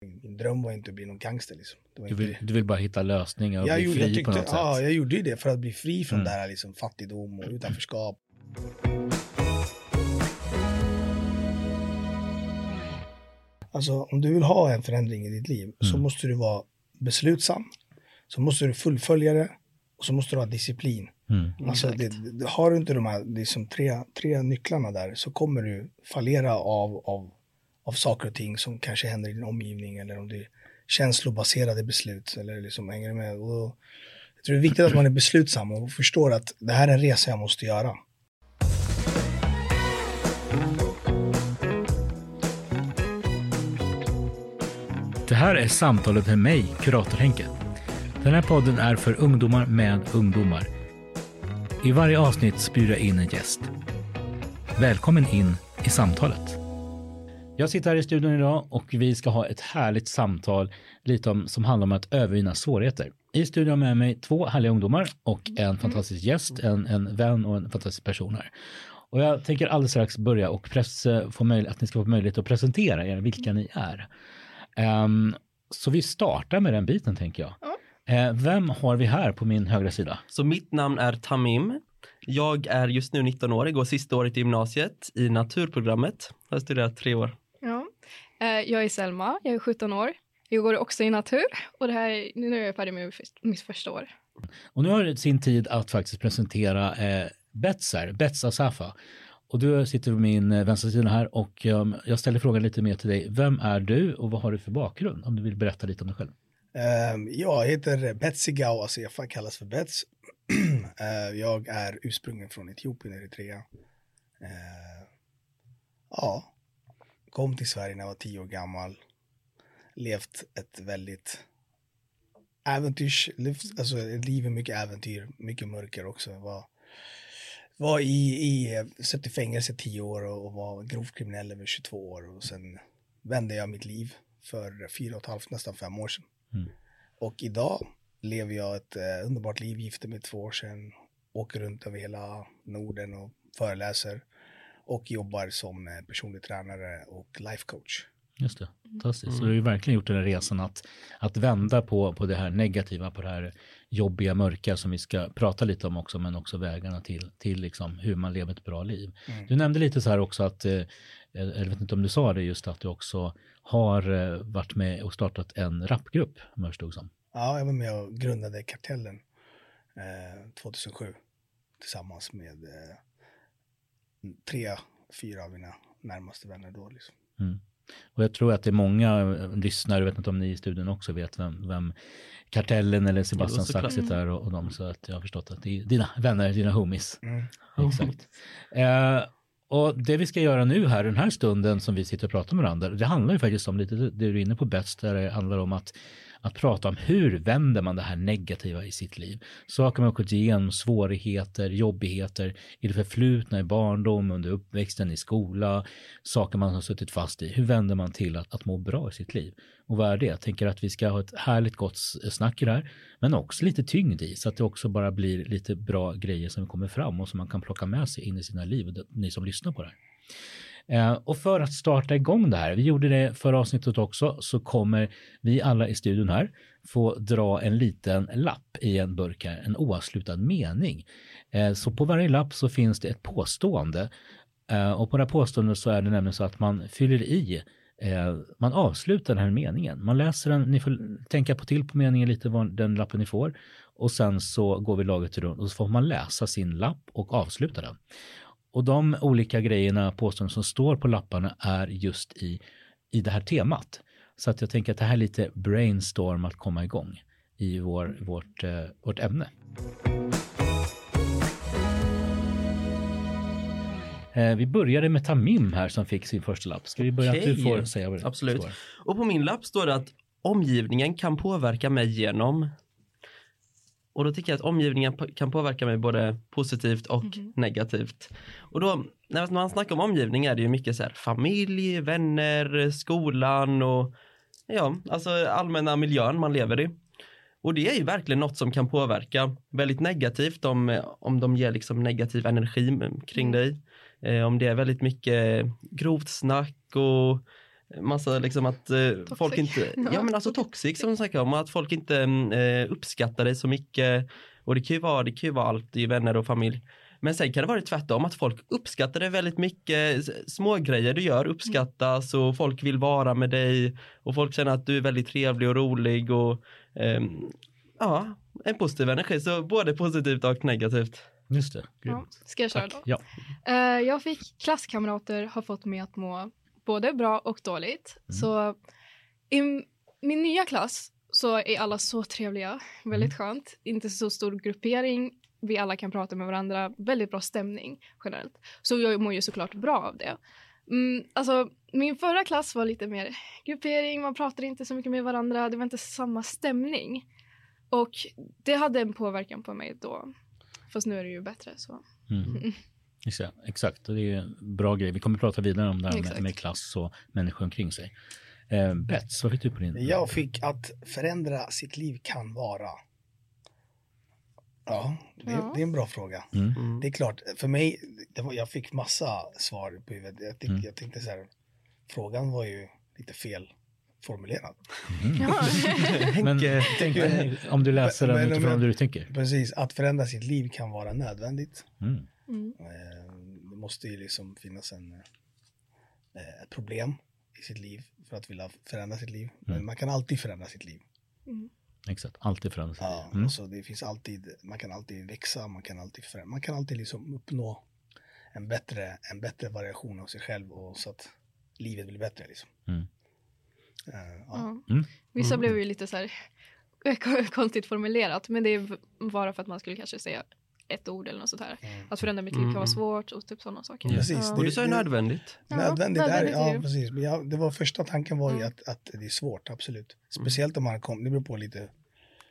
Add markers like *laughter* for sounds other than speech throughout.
Min dröm var inte att bli någon gangster liksom. Det var Du vill, inte... du vill bara hitta lösningar och jag, bli gjorde, fri jag, tyckte, på något ja, sätt. jag gjorde ju det för att bli fri från Mm. det här liksom, fattigdom och *clears throat* utanförskap. Alltså om du vill ha en förändring i ditt liv så Mm. måste du vara beslutsam. Så måste du fullfölja det och så måste du ha disciplin. Mm. Alltså, det, det, har du inte de här liksom tre, tre nycklarna där så kommer du fallera av, av, av saker och ting som kanske händer i din omgivning eller om det är känslobaserade beslut eller liksom hänger med. Och jag tror det är viktigt att man är beslutsam och förstår att det här är en resa jag måste göra. Det här är samtalet med mig, Kurator Henke. Den här podden är för ungdomar med ungdomar. I varje avsnitt bjuder jag in en gäst. Välkommen in i samtalet. Jag sitter här i studion idag och vi ska ha ett härligt samtal lite om, som handlar om att övervinna svårigheter. I studion med mig två härliga ungdomar och en fantastisk gäst, en, en vän och en fantastisk person här. Och jag tänker alldeles strax börja och press, få möjlighet, att ni ska få möjlighet att presentera er, vilka ni är. Ehm, så vi startar med den biten tänker jag. Eh, vem har vi här på min högra sida? Så mitt namn är Tamim. Jag är just nu 19 år, går sista året i gymnasiet i naturprogrammet. Jag har studerat tre år. Eh, Jag är Selma, jag är 17 år. Jag går också i natur och det här, är- nu är jag färdig med mitt först- mitt första år. Och nu har det sin tid att faktiskt presentera eh, Bets här, Bets Asafa. Och du sitter på min eh, vänstra sida här och ehm, jag ställer frågan lite mer till dig. Vem är du och vad har du för bakgrund? Om du vill berätta lite om dig själv. Ehm, jag heter Betsy Gao Asefa, kallas för Bets. *clears throat* Eh, jag är ursprungen från Etiopien, Eritrea. Eh, ja, kom till Sverige när jag var tio år gammal. Levt ett väldigt äventyrs, alltså ett liv med mycket äventyr, mycket mörker också. Var, var i, i, satt i fängelse tio år och, och var grovt kriminell över 22 år och sen vände jag mitt liv för fyra och ett halvt, nästan fem år sedan. Mm. Och idag lever jag ett eh, underbart liv, gifte mig två år sedan, åker runt över hela Norden och föreläser och jobbar som eh, personlig tränare och life coach. Just det, fantastiskt. Så du har ju verkligen gjort den här resan att, att vända på, på det här negativa, på det här jobbiga, mörka som vi ska prata lite om också, men också vägarna till, till liksom hur man lever ett bra liv. Mm. Du nämnde lite så här också att, eh, jag vet inte om du sa det just, att du också har eh, varit med och startat en rapgrupp, om jag förstod som. Ja, jag var med och grundade Kartellen eh, 2007 tillsammans med eh, tre, fyra av mina närmaste vänner då. Liksom. Mm. Och jag tror att det är många eh, lyssnare, jag vet inte om ni i studion också vet vem, vem Kartellen eller Sebastian såklart. Saxit är och, och de, så att jag har förstått att det är dina vänner, dina homies. Mm. Exakt. Eh, och det vi ska göra nu här, den här stunden som vi sitter och pratar med varandra, det handlar ju faktiskt om lite det du är inne på bäst, där det handlar om att, att prata om hur vänder man det här negativa i sitt liv. Saker man har gått igenom, svårigheter, jobbigheter i det förflutna, i barndom, under uppväxten, i skola, saker man har suttit fast i. Hur vänder man till att, att må bra i sitt liv? Och vad är det? Jag tänker att vi ska ha ett härligt gott snack i det här, men också lite tyngd i, så att det också bara blir lite bra grejer som kommer fram och som man kan plocka med sig in i sina liv, ni som lyssnar på det här. Eh, och för att starta igång det här, vi gjorde det förra avsnittet också, så kommer vi alla i studion här få dra en liten lapp i en burk här, en oavslutad mening. Eh, så på varje lapp så finns det ett påstående eh, och på det här påståendet så är det nämligen så att man fyller i man avslutar den här meningen. Man läser den, ni får tänka på till på meningen lite, vad den lappen ni får. Och sen så går vi laget runt och så får man läsa sin lapp och avsluta den. Och de olika grejerna, påståenden som står på lapparna är just i, i det här temat. Så att jag tänker att det här är lite brainstorm att komma igång i vår, vårt, eh, vårt ämne. Eh, vi började med Tamim här som fick sin första lapp. Ska vi börja att du får säga vad det Absolut. står? Och på min lapp står det att omgivningen kan påverka mig genom och då tycker jag att omgivningen kan påverka mig både positivt och negativt. Och då när man snackar om omgivning är det ju mycket så här familj, vänner, skolan och ja, alltså allmänna miljön man lever i. Och det är ju verkligen något som kan påverka väldigt negativt om, om de ger liksom negativ energi kring dig. Eh, om det är väldigt mycket grovt snack och massa liksom att eh, folk inte, Ja. *laughs* ja men alltså toxic som snackar om, att folk inte eh, uppskattar dig så mycket. Och det kan ju vara, det kan ju vara allt i vänner och familj. Men sen kan det vara tvärtom, att folk uppskattar dig väldigt mycket. Små grejer du gör uppskattas och folk vill vara med dig. Och folk känner att du är väldigt trevlig och rolig och ehm, ja, en positiv energi. Så både positivt och negativt. Just det, Ja. grymt. Ska jag köra Tack. då? Ja. Eh, jag fick klasskamrater har fått mig att må både bra och dåligt. Mm. Så i min nya klass så är alla så trevliga. Väldigt skönt. Inte så stor gruppering. Vi alla kan prata med varandra. Väldigt bra stämning generellt. Så jag mår ju såklart bra av det. Mm, alltså, min förra klass var lite mer gruppering. Man pratade inte så mycket med varandra. Det var inte samma stämning. Och det hade en påverkan på mig då. Fast nu är det ju bättre. Så. Mm. *laughs* Exakt, och det är en bra grej. Vi kommer att prata vidare om det här med, med klass och människor omkring sig. Eh, Bets, vad fick du på din? Jag fick att förändra sitt liv kan vara. Ja, det, Ja. det är en bra fråga. Mm. Mm. Det är klart, för mig, det var, jag fick massa svar på huvudet. Jag, tänkte, Mm. jag tänkte så här, frågan var ju lite fel formulerad. Ja. *laughs* Men tänk, om du läser den Men- utifrån men- hur du tänker. Precis, att förändra sitt liv kan vara nödvändigt. Mm. Mm. Eh, Det måste ju liksom finnas en, eh, ett problem i sitt liv för att vilja förändra sitt liv. Men Mm. man kan alltid förändra sitt liv. Mm. Exakt, alltid förändras. Ja, Mm. alltså det finns alltid, man kan alltid växa, man kan alltid, förändra, man kan alltid liksom uppnå en bättre, en bättre variation av sig själv och så att livet blir bättre liksom. Mm. Ja. Ja. Mm. Vissa Mm. blev ju lite så här *laughs* konstigt formulerat, men det är bara för att man skulle kanske säga ett ord eller något sånt här. Mm. Att förändra mitt liv kan vara Mm. svårt och typ sådana saker. Ja. Precis, Ja. och du sa ju det- nödvändigt. Ja, Nödvändigt, nödvändigt är ja precis. Men jag, det var första tanken var ju att, att det är svårt, absolut. Speciellt om man kom, det beror på lite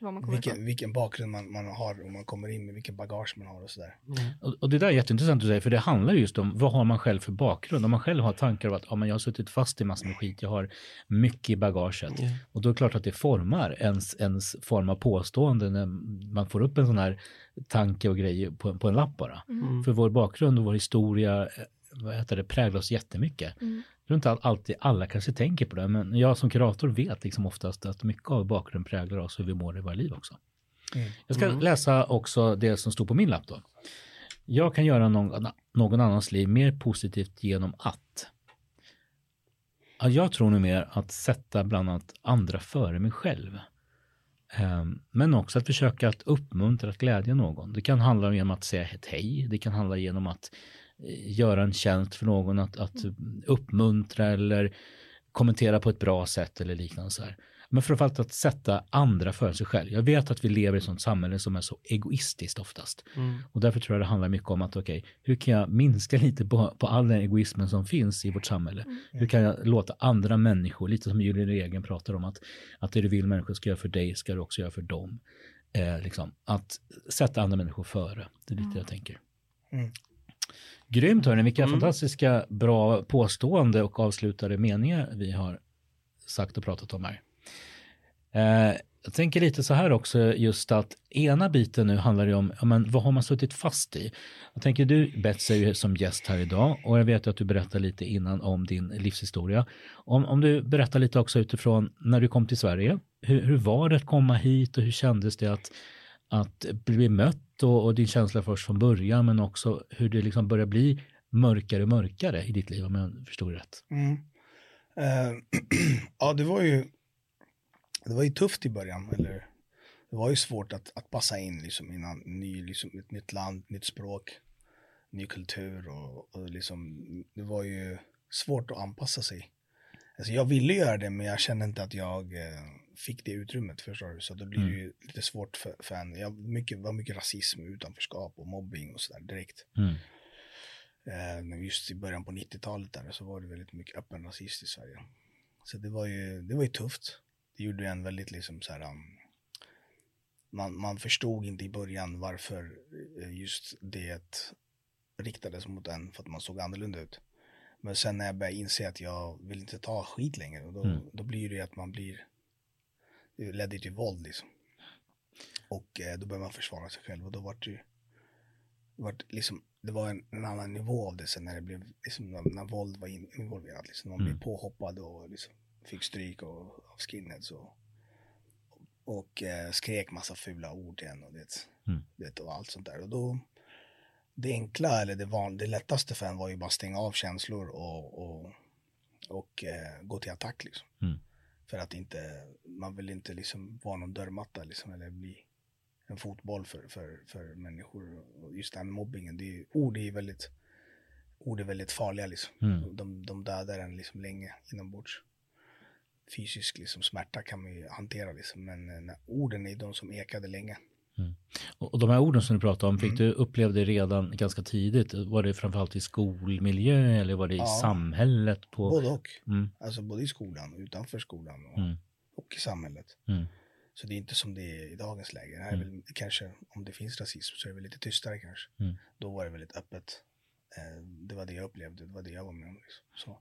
Vad man kommer vilken, vilken bakgrund man, man har och man kommer in med, vilken bagage man har och sådär. Och, och det där är jätteintressant att säga, för det handlar just om vad har man själv för bakgrund. Om man själv har tankar om att ja, men jag har suttit fast i massor med skit, jag har mycket i bagaget. Ja. Och då är det klart att det formar ens, ens form av påstående när man får upp en sån här tanke och grej på, på en lapp bara. Mm. För vår bakgrund och vår historia eh, vad heter det, präglar oss jättemycket. Mm. Jag tror inte att alltid alla kanske tänker på det, men jag som kurator vet liksom oftast att mycket av bakgrunden präglar oss hur vi mår i våra liv också. Mm. Jag ska Mm. läsa också det som stod på min lapp då. Jag kan göra någon, någon annans liv mer positivt genom att. Ja, jag tror nog mer att sätta bland annat andra före mig själv. Ehm, Men också att försöka att uppmuntra, att glädja någon. Det kan handla om genom att säga ett hej. Det kan handla genom att göra en tjänst för någon, att, att uppmuntra eller kommentera på ett bra sätt eller liknande. Så här. Men framförallt att sätta andra före sig själv. Jag vet att vi lever i ett sånt samhälle som är så egoistiskt oftast. Mm. Och därför tror jag det handlar mycket om att okej, hur kan jag minska *laughs* lite på, på all den egoismen som finns i vårt samhälle? Hur kan jag låta andra människor, lite som Julia Regen pratar om, att, att det du vill människor ska göra för dig ska du också göra för dem. Eh, liksom, att sätta andra människor före, det är lite det jag tänker. Grymt hörni, vilka Mm. fantastiska bra påstående och avslutade meningar vi har sagt och pratat om här. Eh, jag tänker lite så här också just att ena biten nu handlar ju om ja, men, vad har man suttit fast i? Jag tänker du Betsy är ju som gäst här idag och jag vet att du berättar lite innan om din livshistoria. Om, om du berättar lite också utifrån när du kom till Sverige. Hur, hur var det att komma hit och hur kändes det att, att bli mött och, och din känsla först från början men också hur det liksom börjar bli mörkare och mörkare i ditt liv om jag förstod det rätt. Mm. Uh, *clears throat* ja, det var ju det var ju tufft i början. Eller, det var ju svårt att, att passa in liksom, innan, ny, liksom, ett nytt land, nytt språk, ny kultur. Och, och liksom, det var ju svårt att anpassa sig. Alltså, jag ville göra det, men jag kände inte att jag eh, fick det utrymmet. Förstår du? Så då blir det ju lite svårt för, för en. Jag, mycket, var mycket rasism, utanförskap och mobbing och sådär direkt. Mm. Eh, men just i början på 90-talet där så var det väldigt mycket öppen rasism i Sverige. Så det var ju, det var ju tufft. Det gjorde en väldigt liksom så här, um, man, man förstod inte i början varför eh, just det riktades mot en för att man såg annorlunda ut. Men sen när jag började inse att jag vill inte ta skit längre, och då, Mm. då blir det att man blir, det ledde till våld liksom. Och eh, då börjar man försvara sig själv och då var det ju, det var, liksom, det var en, en annan nivå av det sen när det blev, liksom, när, när våld var in, involverat. Liksom, man Mm. blev påhoppad och liksom, fick stryk och, av skinheads och, och eh, skrek massa fula ord igen och det, Mm. det och allt sånt där. Och då, det enkla eller det, van, det lättaste för en var ju bara stänga av känslor och, och, och eh, gå till attack liksom. Mm. För att inte, man vill inte liksom vara någon dörrmatta liksom eller bli en fotboll för, för, för människor. Och just med mobbingen, det är, ord är väldigt, ord är väldigt farliga liksom. Mm. De, de dödar en liksom länge inombords. Fysisk liksom smärta kan man ju hantera liksom, men eh, orden är de som ekade länge. Och och de här orden som du pratar om, fick Mm. du uppleva det redan ganska tidigt? Var det framförallt i skolmiljö eller var det i Ja. samhället? På... Både och. Mm, Alltså både i skolan och utanför skolan och, mm, och i samhället. mm, Så det är inte som det är i dagens läge. Här är Mm. väl kanske, om det finns rasism så är det väl lite tystare kanske. Mm. Då var det väldigt öppet. Eh, det var det jag upplevde, det var det jag var med om. Liksom. Så.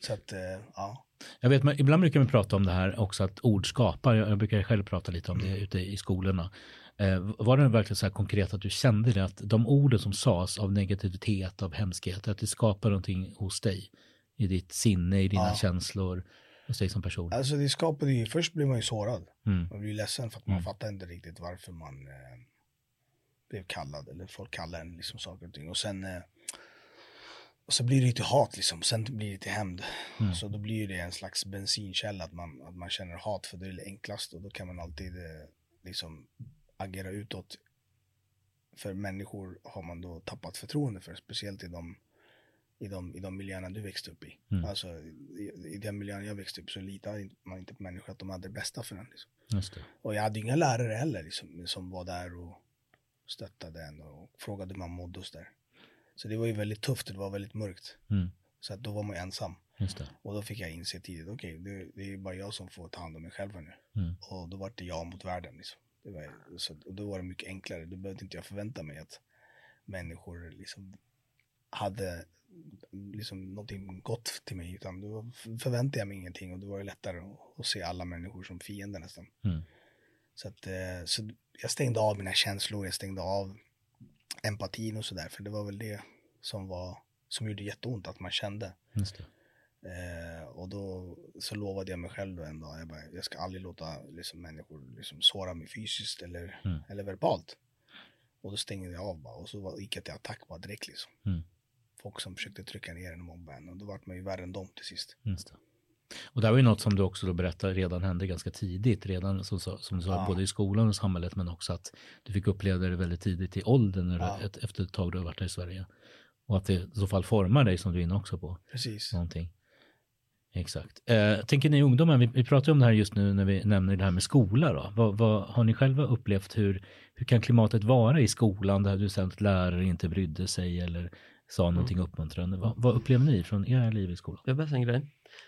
så att, eh, ja. Jag vet, men ibland brukar man prata om det här också att ord skapar. Jag, brukar själv prata lite om Mm. det ute i skolorna. Eh, var det verkligen så här konkret att du kände det att de orden som sades av negativitet, av hemskhet, att det skapar någonting hos dig i ditt sinne, i dina Ja. känslor, hos dig som person? Alltså det skapade ju, först blir man ju sårad. Mm, Man blir ledsen för att man Mm. fattar inte riktigt varför man eh, blev kallad eller folk kallar en liksom saker och ting. Och sen eh, och så blir det till hat liksom, sen blir det till hämnd. Mm. Så då blir det en slags bensinkälla att man, att man känner hat för det är det enklaste och då kan man alltid eh, liksom agera utåt. För människor har man då tappat förtroende för, speciellt i de, i de, i de miljöerna du växte upp i. Mm. Alltså i, i den miljön jag växte upp så litade man inte på människor att de hade det bästa för en. Liksom. Och jag hade inga lärare heller liksom, som var där och stöttade en och frågade hur man mådde och så där. Så det var ju väldigt tufft, det var väldigt mörkt. Mm, Så att då var man ensam. Och då fick jag inse tidigt, okej, det, det är bara jag som får ta hand om mig själv nu. Mm. Och då var det jag mot världen. Liksom. Det var, så, och då var det mycket enklare. Då behövde inte jag förvänta mig att människor liksom hade liksom någonting gott till mig. Utan då förväntade jag mig ingenting och då var det lättare att, att se alla människor som fiender nästan. Mm. Så, att, eh, så jag stängde av mina känslor, jag stängde av empatin och sådär. För det var väl det som var som gjorde jätteont att man kände. Eh, och då så lovade jag mig själv en dag, jag, bara, jag ska aldrig låta liksom, människor liksom, såra mig fysiskt eller, Mm. eller verbalt. Och då stängde jag av bara och så var, gick jag till attack bara direkt liksom. Mm. Folk som försökte trycka ner en och mobba en och då vart man ju värre än dem till sist. Och det här var ju något som du också då berättar redan hände ganska tidigt, redan som, som du sa, Ja. både i skolan och samhället, men också att du fick uppleva det väldigt tidigt i åldern, när Ja. ett, efter ett tag du har varit här i Sverige. Och att det i så fall formar dig som du är inne också på. Precis. Någonting. Exakt. Eh, tänker ni ungdomar, vi, vi pratar ju om det här just nu när vi nämner det här med skola då. Vad, vad, har ni själva upplevt, hur, hur kan klimatet vara i skolan där du sett att lärare inte brydde sig eller sa någonting uppmuntrande? Vad, vad upplever ni från era liv i skolan? Jag berättar en grej.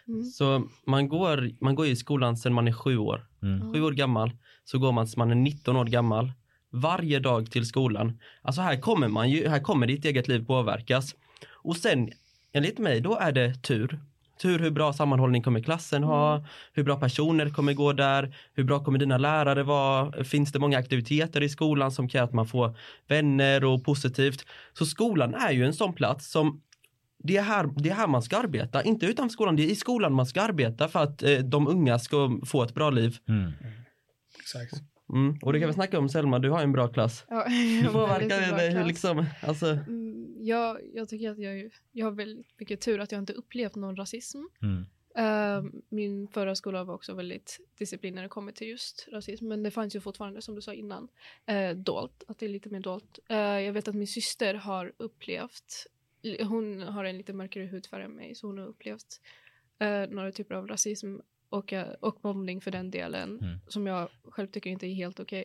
Mm. Så man går, man går i skolan sedan man är sju år. Mm. Sju år gammal. Så går man tills man är 19 år gammal. Varje dag till skolan. Alltså här kommer man ju, här kommer ditt eget liv påverkas. Och sen, enligt mig, då är det tur. Tur hur bra sammanhållning kommer klassen ha, hur bra personer kommer gå där, hur bra kommer dina lärare vara, finns det många aktiviteter i skolan som kan göra att man får vänner och positivt. Så skolan är ju en sån plats som det är, här, det är här man ska arbeta, inte utanför skolan, det är i skolan man ska arbeta för att eh, de unga ska få ett bra liv. Mm. Exakt. Mm. Och det kan vi snacka om Selma, du har en bra klass. Ja, *laughs* jag var väldigt Påverkar bra det klass. liksom, alltså, Mm, jag, jag tycker att jag, jag har väldigt mycket tur att jag inte upplevt någon rasism. Mm. Eh, min förra skola var också väldigt disciplin när det kommer till just rasism. Men det fanns ju fortfarande, som du sa innan, uh, dolt. Att det är lite mer dolt. Eh, jag vet att min syster har upplevt, hon har en lite mörkare hudfärg än mig, så hon har upplevt eh, några typer av rasism och, eh, och mobbning för den delen. Mm. Som jag själv tycker inte är helt okej.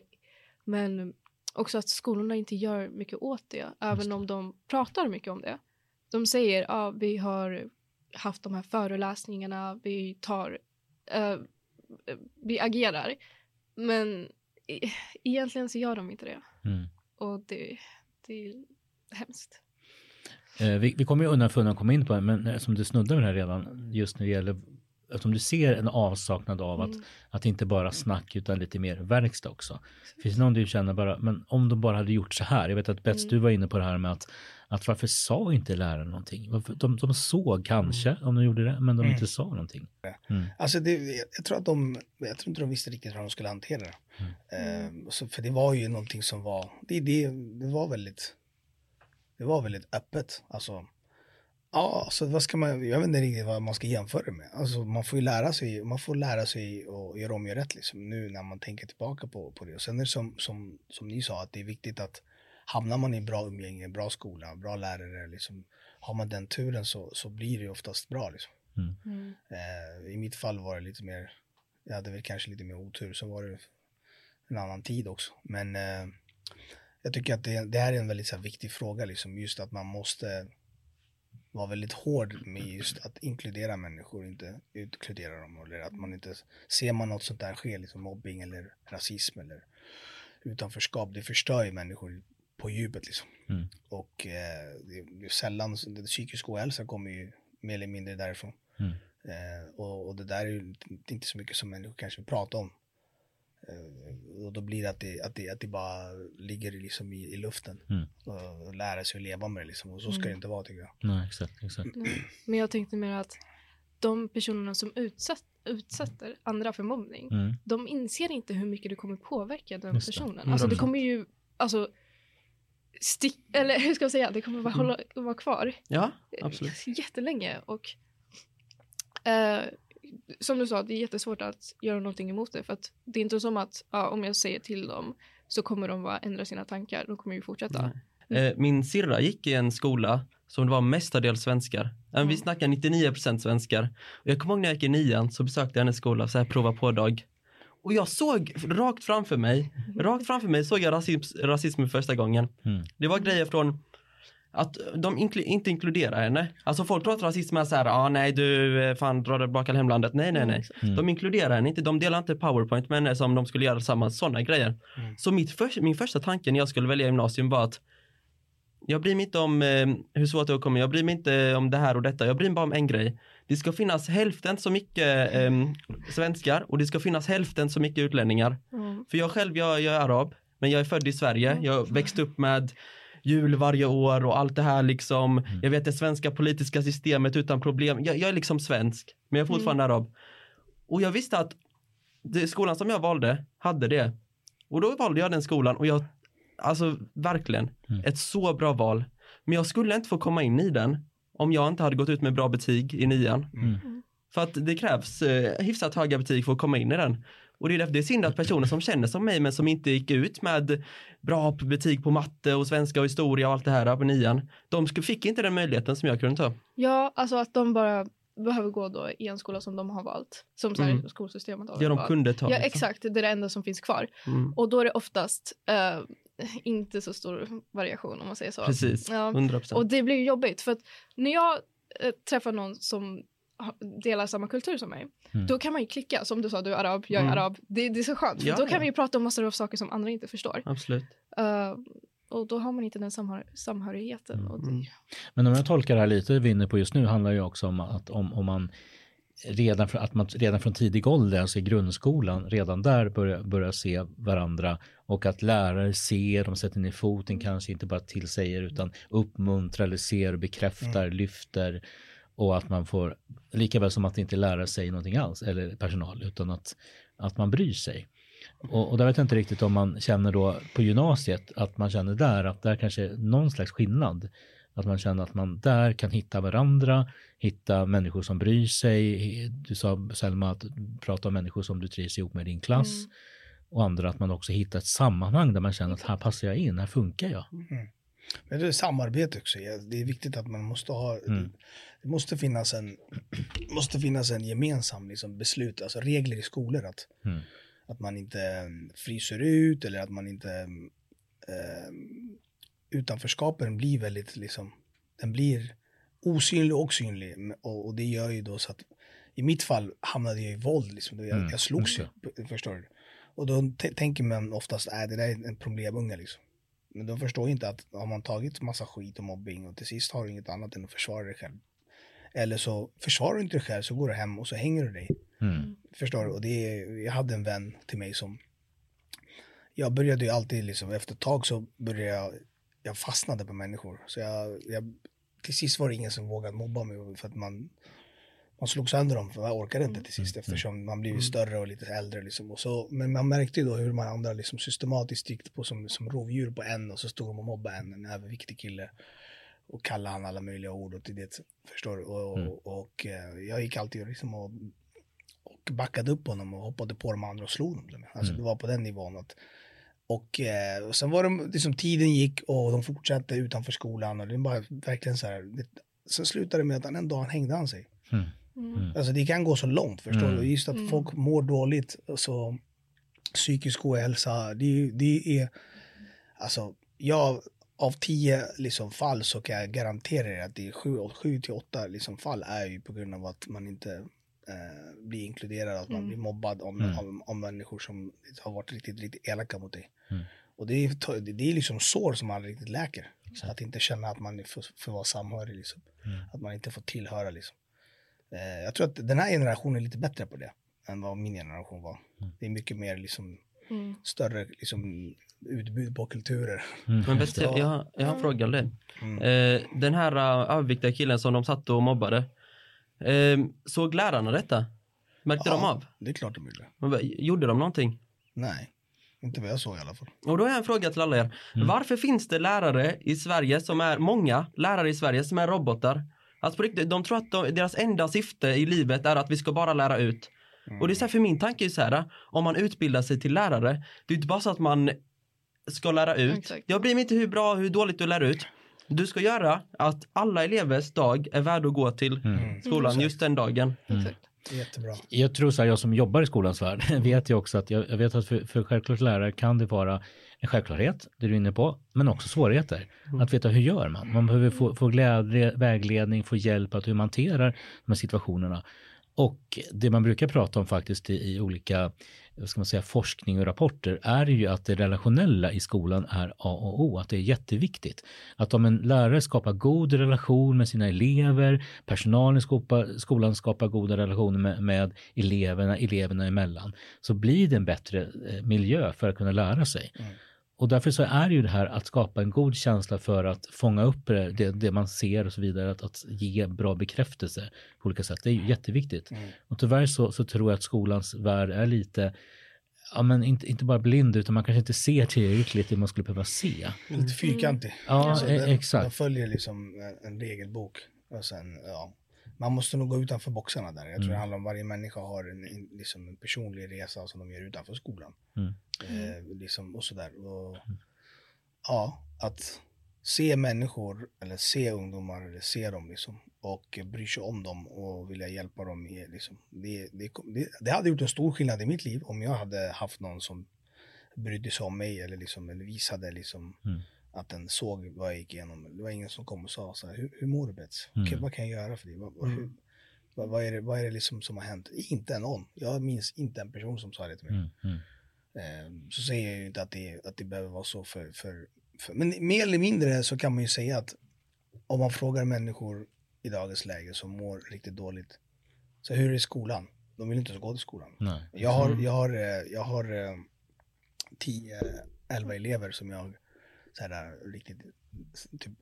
Men också att skolorna inte gör mycket åt det, även det. om de pratar mycket om det. De säger att ah, vi har haft de här föreläsningarna, vi tar, eh, vi agerar. Men e- egentligen så gör de inte det. Mm. Och det, det är hemskt. Eh, vi, vi kommer ju undan för undan komma in på det, men som du snuddar vid det här redan, just när det gäller eftersom du ser en avsaknad av att, Mm. att inte bara snack utan lite mer verkstad också. Finns det någon du känner bara, men om de bara hade gjort så här. Jag vet att Bets, Mm. du var inne på det här med att, att varför sa inte läraren någonting? De, de såg kanske om de gjorde det, men de Mm. inte sa någonting. Mm. Alltså det, jag tror att de, jag tror inte de visste riktigt hur de skulle hantera det. Eh, så, för det var ju någonting som var, det, det, det var väldigt, det var väldigt öppet. Alltså, ja, så vad ska man, jag vet inte riktigt vad man ska jämföra det med. Alltså man får ju lära sig, man får lära sig och göra om och rätt liksom nu när man tänker tillbaka på, på det. Och sen är det som, som, som ni sa, att det är viktigt att hamnar man i bra umgänge, bra skola, bra lärare, liksom, har man den turen så, så blir det oftast bra liksom. Mm. Eh, I mitt fall var det lite mer, jag hade väl kanske lite mer otur, så var det en annan tid också. Men eh, jag tycker att det, det här är en väldigt så här, viktig fråga, liksom, just att man måste vara väldigt hård med just att inkludera människor, inte utkludera dem. Eller att man inte, ser man något sånt där ske, liksom mobbing eller rasism eller utanförskap, det förstör ju människor på djupet liksom. Mm. Och eh, det, är sällan, det, psykisk ohälsa kommer ju mer eller mindre därifrån. Mm. Eh, och, och det där är ju inte så mycket som människor kanske vill prata om. Eh, och då blir det att det, att det, att det bara ligger liksom i, i luften. Mm. Och, lära sig att leva med det liksom. Och så ska Mm. det inte vara tycker jag. Nej, exakt, exakt. Nej. Men jag tänkte mer att de personerna som utsatt, utsätter andra för mobbning, Mm. de inser inte hur mycket det kommer påverka den Just det. personen. Alltså det 100%. kommer ju, alltså, stick, eller hur ska jag säga, det kommer bara hålla, vara kvar Ja, absolut. jättelänge och eh, som du sa, det är jättesvårt att göra någonting emot det för att det är inte som att ja, om jag säger till dem så kommer de bara ändra sina tankar, de kommer ju fortsätta. Eh, Min syrra gick i en skola som det var mestadels svenskar. Eh, Vi Mm. snackar 99% svenskar. Och jag kommer ihåg när jag gick i nian så besökte jag hennes skola, så här prova på dag. Och jag såg rakt framför mig, rakt framför mig såg jag rasism, rasism första gången. Mm. Det var grejer från att de inkl- inte inkluderar henne. Alltså folk tror att rasism är så här, ah, nej du eh, fan drar tillbaka till hemlandet. Nej, nej, Ja, nej. Mm. De inkluderar henne inte, de delar inte powerpoint med henne som de skulle göra samma sådana grejer. Mm. Så mitt för, min första tanke när jag skulle välja gymnasium var att jag bryr mig inte om eh, hur svårt det kommer, jag bryr mig inte om det här och detta, jag bryr mig bara om en grej. Det ska finnas hälften så mycket eh, svenskar och det ska finnas hälften så mycket utlänningar. Mm. För jag själv, jag, jag är arab, men jag är född i Sverige, jag växte upp med jul varje år och allt det här liksom. Jag vet det svenska politiska systemet utan problem. Jag, jag är liksom svensk, men jag är fortfarande arab. Och jag visste att det, skolan som jag valde hade det. Och då valde jag den skolan och jag, alltså verkligen, Mm. ett så bra val. Men jag skulle inte få komma in i den om jag inte hade gått ut med bra betyg i nian. Mm. För att det krävs eh, hyfsat höga betyg för att komma in i den. Och det är därför det är synd att personer som känner som mig men som inte gick ut med bra betyg på matte och svenska och historia och allt det här på nian. De fick inte den möjligheten som jag kunde ta. Ja, alltså att de bara behöver gå då i en skola som de har valt. Som så här, Mm. skolsystemet har Ja, de kunde ta. Ja, liksom. exakt. Det är det enda som finns kvar. Mm. Och då är det oftast eh, inte så stor variation om man säger så. Precis, Ja. 100 procent. Och det blir ju jobbigt för att när jag eh, träffar någon som delar samma kultur som mig, Mm. då kan man ju klicka. Som du sa, du är arab, jag är Mm. arab. Det, det är så skönt, för Ja, då kan ja. vi ju prata om massor av saker som andra inte förstår. Absolut. Eh, och då har man inte den samhör samhörigheten. Och det, Mm. Men om jag tolkar det här lite, vi är inne på just nu, handlar ju också om att om, om man redan från, att man redan från tidig ålder, alltså i grundskolan, redan där börjar, börjar se varandra och att lärare ser, de sätter ner foten, kanske inte bara tillsäger utan uppmuntrar eller ser, bekräftar, lyfter och att man får, lika väl som att inte lärare säger någonting alls, eller personal, utan att, att man bryr sig. Och, och där vet jag inte riktigt om man känner då på gymnasiet att man känner där att där kanske är någon slags skillnad. Att man känner att man där kan hitta varandra, hitta människor som bryr sig. Du sa Selma att prata om människor som du trivs ihop med i din klass. Mm. Och andra att man också hittar ett sammanhang där man känner att här passar jag in, här funkar jag. Men det är samarbete också. Det är viktigt att man måste ha, Mm. Det måste finnas en, *clears throat* måste finnas en gemensam liksom, beslut, alltså regler i skolor. Att, Mm. att man inte mm, fryser ut eller att man inte, eh, utanförskapen blir väldigt liksom, den blir osynlig och synlig. Och, och det gör ju då så att, i mitt fall hamnade jag i våld, liksom. jag, Mm, jag slogs ju, förstår du. Och då tänker man oftast, att det där är en problemunge liksom. Men de förstår inte att har man tagit massa skit och mobbing och till sist har du inget annat än att försvara dig själv. Eller så försvarar du inte dig själv så går du hem och så hänger du dig. Mm. Förstår du? Och det är, jag hade en vän till mig som jag började ju alltid liksom, efter ett tag så började jag, jag fastnade på människor. Så jag, jag, till sist var det ingen som vågade mobba mig för att man, man slog sönder dem, för jag orkade inte till sist eftersom man blivit större och lite äldre. Liksom. Och så, men man märkte ju då hur man andra liksom systematiskt gick på som, som rovdjur på en och så stod de och mobbade en, en överviktig kille. Och kallade han alla möjliga ord och till det, förstår du? Och, Mm. och, och eh, jag gick alltid liksom och och backade upp honom och hoppade på de andra och slog dem. Alltså Mm. det var på den nivån. Att, och, eh, och sen var det liksom tiden gick och de fortsatte utanför skolan och det var verkligen så här. Det, sen slutade det med att han en dag hängde han sig. Mm. Mm. Alltså det kan gå så långt förstår Mm. du. Just att Mm. folk mår dåligt, alltså psykisk ohälsa, det, är- det är, alltså jag av tio liksom, fall så kan jag garantera er att det är sju, sju till åtta liksom, fall är ju på grund av att man inte eh, blir inkluderad, att man Mm. blir mobbad av, Mm. av, av människor som har varit riktigt, riktigt elaka mot dig. Mm. Och det är, det är liksom sår som aldrig riktigt läker. Exakt. Att inte känna att man får, får vara samhörig, liksom. Mm. att man inte får tillhöra. Liksom. Eh, jag tror att den här generationen är lite bättre på det än vad min generation var. Mm. Det är mycket mer liksom, Mm. större liksom, utbud på kulturer. Mm. Men bäst, jag, jag, har en fråga det. Mm. Eh, den här uh, överviktiga killen som de satt och mobbade. Eh, såg lärarna detta? Märkte de Ja. av? Det är klart de gjorde. Men Gjorde de någonting? Nej, inte vad jag såg i alla fall. Och då har jag en fråga till alla er. Mm. Varför finns det lärare i Sverige som är, många lärare i Sverige som är robotar? Alltså på riktigt, de tror att de, deras enda syfte i livet är att vi ska bara lära ut. Och det är så här, för min tanke är så här, om man utbildar sig till lärare, det är inte bara så att man ska lära ut. Exakt. Jag bryr mig inte hur bra, hur dåligt du lär ut. Du ska göra att alla elevers dag är värd att gå till Mm. skolan Mm. just den dagen. Mm. Jättebra. Jag tror så här, jag som jobbar i skolans värld *laughs* vet ju också att jag, jag vet att för, för självklart lärare kan det vara en självklarhet, det du är inne på, men också svårigheter. Att veta hur gör man? Man behöver få, få glädje, vägledning, få hjälp att hur man hanterar de här situationerna. Och det man brukar prata om faktiskt i, i olika vad ska man säga, forskning och rapporter är ju att det relationella i skolan är A och O, att det är jätteviktigt. Att om en lärare skapar god relation med sina elever, personalen i skolan skapar goda relationer med, med eleverna, eleverna emellan, så blir det en bättre eh, miljö för att kunna lära sig. Mm. Och därför så är ju det här att skapa en god känsla för att fånga upp det, det, man ser och så vidare, att, att ge bra bekräftelse på olika sätt. Det är ju jätteviktigt. Mm. Och tyvärr så, så tror jag att skolans värld är lite, ja men inte, inte bara blind utan man kanske inte ser tillräckligt det man skulle behöva se. Lite fyrkantig. Ja, Alltså, den- exakt. De följer liksom en, en regelbok. Och sen, ja. Man måste nog gå utanför boxarna där. Jag tror Mm. det handlar om varje människa har en, liksom en personlig resa som de gör utanför skolan. Mm. Eh, liksom, och sådär. Och, ja, att se människor eller se ungdomar eller se dem liksom och bry sig om dem och vilja hjälpa dem. Är, liksom, det, det, det, det hade gjort en stor skillnad i mitt liv om jag hade haft någon som brydde sig om mig eller, liksom, eller visade liksom, Mm. Att den såg vad jag gick igenom. Det var ingen som kom och sa så här, hur, hur mår du Bets? Mm. Okej, vad kan jag göra för dig? Vad, hur, vad, vad, är det, vad är det liksom som har hänt? Inte någon. Jag minns inte en person som sa det till mig. Mm, mm, Eh, så säger jag ju inte att det, att det behöver vara så för, för, för... Men mer eller mindre så kan man ju säga att om man frågar människor i dagens läge som mår riktigt dåligt. Så hur är det i skolan? De vill inte ens gå till skolan. nej. Jag har, Mm. jag har, eh, jag har eh, 10, 11 elever som jag så här, riktigt, typ,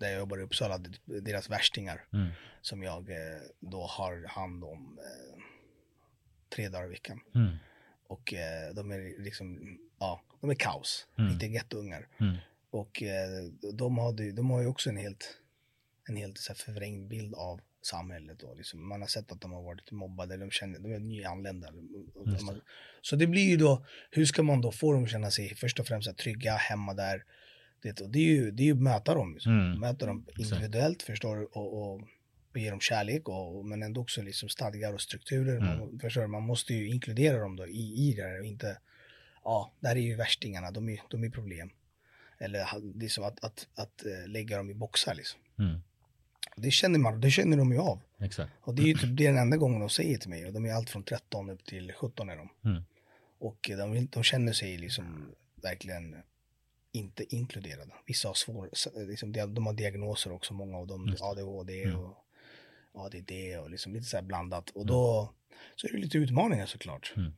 där jag jobbar i Uppsala, deras värstingar Mm, som jag eh, då har hand om eh, tre dagar i veckan. mm, Och eh, de är liksom, ja, de är kaos. Mm. Riktiga gettoungar. mm, Och eh, de, hade, de har ju också en helt, en helt så här, förvrängd bild av samhället. Då. Liksom, man har sett att de har varit mobbade, de, känner, de är nyanlända. De har, så det blir ju då, hur ska man då få dem att känna sig först och främst trygga hemma där? Det, och det är ju det är ju att möta dem. Liksom. Mm. Möta dem individuellt förstår du, och, och, och ge dem kärlek och, men ändå också liksom stadgar och strukturer. Mm. Man, förstår du, man måste ju inkludera dem då i, i det här och inte, ja, där är ju värstingarna, de är, de är problem. Eller ha- liksom att, att, att, eh, lägga dem i boxar liksom. mm, Det känner man, det känner de ju av. exakt. Och det är ju typ det är den enda gången de säger till mig. Och de är allt från 13 upp till 17 är de. Mm. Och de, de känner sig liksom verkligen inte inkluderade. Vissa har svår, liksom, de har diagnoser också, många av dem. ADHD Mm. och ja det är det och liksom lite så här blandat. Och då så är det lite utmaningar såklart. Mm.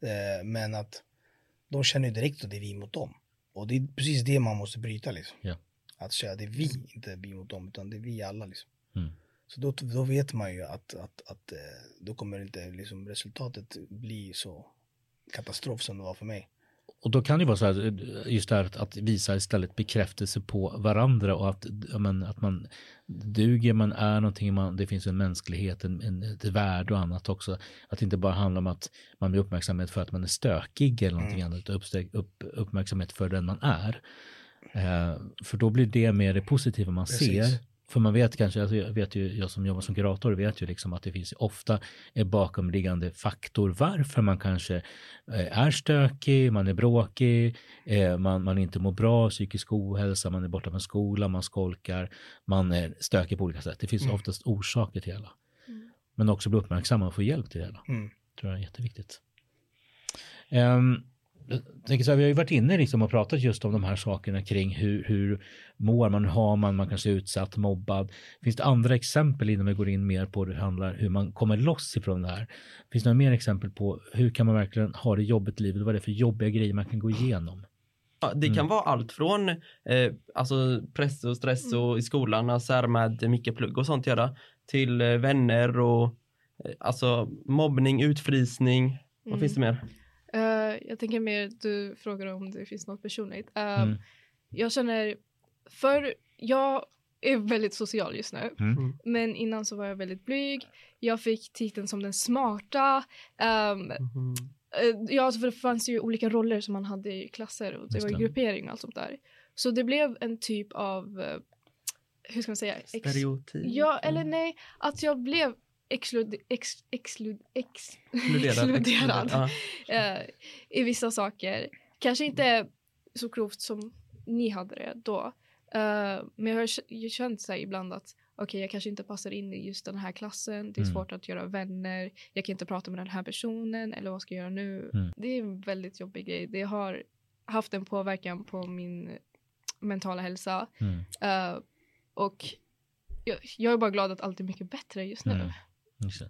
Eh, men att de känner ju direkt att det är vi mot dem. Och det är precis det man måste bryta liksom. Ja. Att säga det är vi, inte vi mot dem, utan det är vi alla liksom. Mm. Så då, då vet man ju att, att, att eh, då kommer inte liksom resultatet bli så katastrof som det var för mig. Och då kan det vara så här, just det här att, visa istället bekräftelse på varandra och att, men, att man duger, man är någonting, man, det finns en mänsklighet, en, en, ett värde och annat också. Att det inte bara handlar om att man blir uppmärksamhet för att man är stökig eller någonting annat, utan uppsteg, upp, uppmärksamhet för den man är. Eh, för då blir det mer det positiva man Precis. ser. För man vet kanske, alltså jag vet ju, jag som jobbar som kurator vet ju liksom att det finns ofta en bakomliggande faktor varför man kanske eh, är stökig, man är bråkig, eh, man, man inte mår bra, psykisk ohälsa, man är borta från skolan, man skolkar, man är stökig på olika sätt. Det finns Mm. oftast orsaker till det hela. Mm. Men också bli uppmärksamma och få hjälp till det hela. Mm. tror jag är jätteviktigt. Um, tänker så här, vi har ju varit inne liksom och pratat just om de här sakerna kring hur, hur mår man, hur har man, man kanske är utsatt, mobbad. Finns det andra exempel innan vi går in mer på hur, det handlar, hur man kommer loss ifrån det här? Finns det några mer exempel på hur kan man verkligen ha det jobbigt i livet? Vad är det för jobbiga grejer man kan gå igenom? Ja, det kan Mm. vara allt från eh, alltså press och stress och i skolan, alltså med mycket plugg och sånt göra, till eh, vänner och eh, alltså mobbning, utfrysning. Vad Mm. finns det mer? Eh, jag tänker mer, du frågar om det finns något personligt. Eh, Mm. Jag känner, för jag är väldigt social just nu. Mm. Men innan så var jag väldigt blyg. Jag fick titeln som den smarta. Um, Mhm. ja, alltså för det fanns ju olika roller som man hade i klasser och det Just var ju gruppering och allt sånt där. Så det blev en typ av, hur ska man säga? Stereotyp. ja, eller nej, att jag blev exklud, ex, exklud, ex, Exkluderad. exkluderad Ja. *laughs* eh, i vissa saker. Kanske inte så grovt som ni hade det då. Eh, men jag har ju känt så ibland att okej, jag kanske inte passar in i just den här klassen. Det är Mm. svårt att göra vänner. Jag kan inte prata med den här personen eller vad ska jag göra nu? Mm. Det är en väldigt jobbig grej. Det har haft en påverkan på min mentala hälsa. Mm. Eh, och jag, jag är bara glad att allt är mycket bättre just nu. Mm. Just.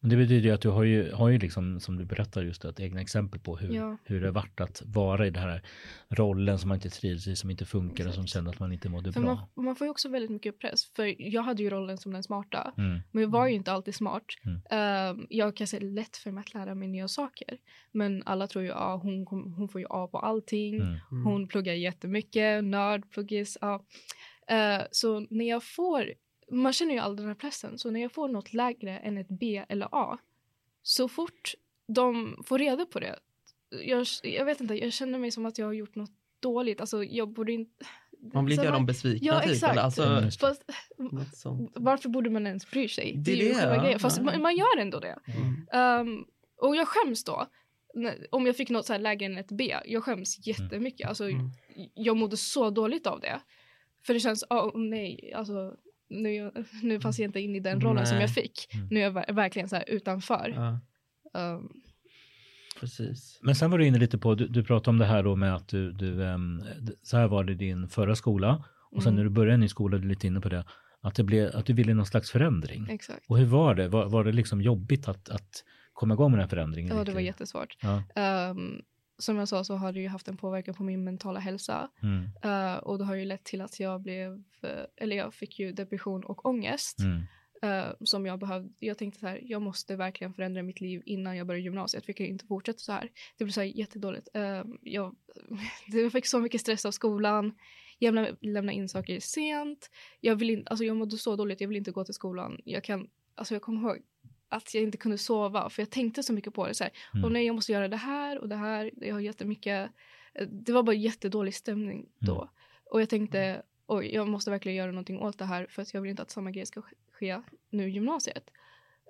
Men det betyder ju att du har ju, har ju liksom, som du berättar just ett egna exempel på hur, Ja. hur det har varit att vara i den här rollen som man inte trivs i, som inte funkar och som känner att man inte mådde För bra. man, man får ju också väldigt mycket press. För jag hade ju rollen som den smarta. Mm. Men jag var ju inte alltid smart. Mm. Ehm, jag kan säga lätt för mig att lära mig nya saker. Men alla tror ju att ah, hon, hon får ju A på allting. Mm. Mm. Hon pluggar jättemycket, nörd, pluggis. Ja. Eh, så när jag får, man känner ju all den här pressen. Så när jag får något lägre än ett B eller A. Så fort de får reda på det. Jag, jag vet inte, jag känner mig som att jag har gjort något dåligt. Alltså jag borde inte... Man blir inte göra man- dem besvikna Ja, typ. exakt. Eller, alltså, Mm. Fast, varför borde man ens bry sig? Det är ju det, själva ja. grejen. Fast Ja. man, man gör ändå det. Mm. Ehm, och jag skäms då. Om jag fick något så här lägre än ett B. Jag skäms jättemycket. Alltså, Mm. Jag mådde så dåligt av det. För det känns, åh nej, alltså nu, nu passar jag inte in i den rollen som Nej. jag fick. Mm. Nu är jag ver- verkligen så här utanför. Ja, Ehm, precis. Men sen var du inne lite på, du, du pratade om det här då med att du, du ehm, så här var det i din förra skola och sen Mm. när du började en ny skola, du är lite inne på det, att, det blev, att du ville någon slags förändring. exakt. Och hur var det? Var, var det liksom jobbigt att, att komma igång med den här förändringen? Ja, det var jättesvårt. Ja. Ehm, som jag sa så har det ju haft en påverkan på min mentala hälsa. Mm, Eh, och det har ju lett till att jag blev, eh, eller jag fick ju depression och ångest. mm, eh, som jag behövde. Jag tänkte så här, jag måste verkligen förändra mitt liv innan jag börjar gymnasiet. Jag kan ju inte fortsätta så här. Det blir så här jättedåligt. Jag, *laughs* jag fick så mycket stress av skolan. Jag lämnade, lämnade in saker sent. Jag, vill in, alltså jag mådde så dåligt, jag vill inte gå till skolan. Jag, kan, alltså jag kommer ihåg att jag inte kunde sova för jag tänkte så mycket på det. Så här, Mm. och nej, jag måste göra det här och det här. Jag har jättemycket. eh, Det var bara jättedålig stämning då. Mm. Och jag tänkte, oj, jag måste verkligen göra någonting åt det här för att jag vill inte att samma grej ska sk- ske nu i gymnasiet.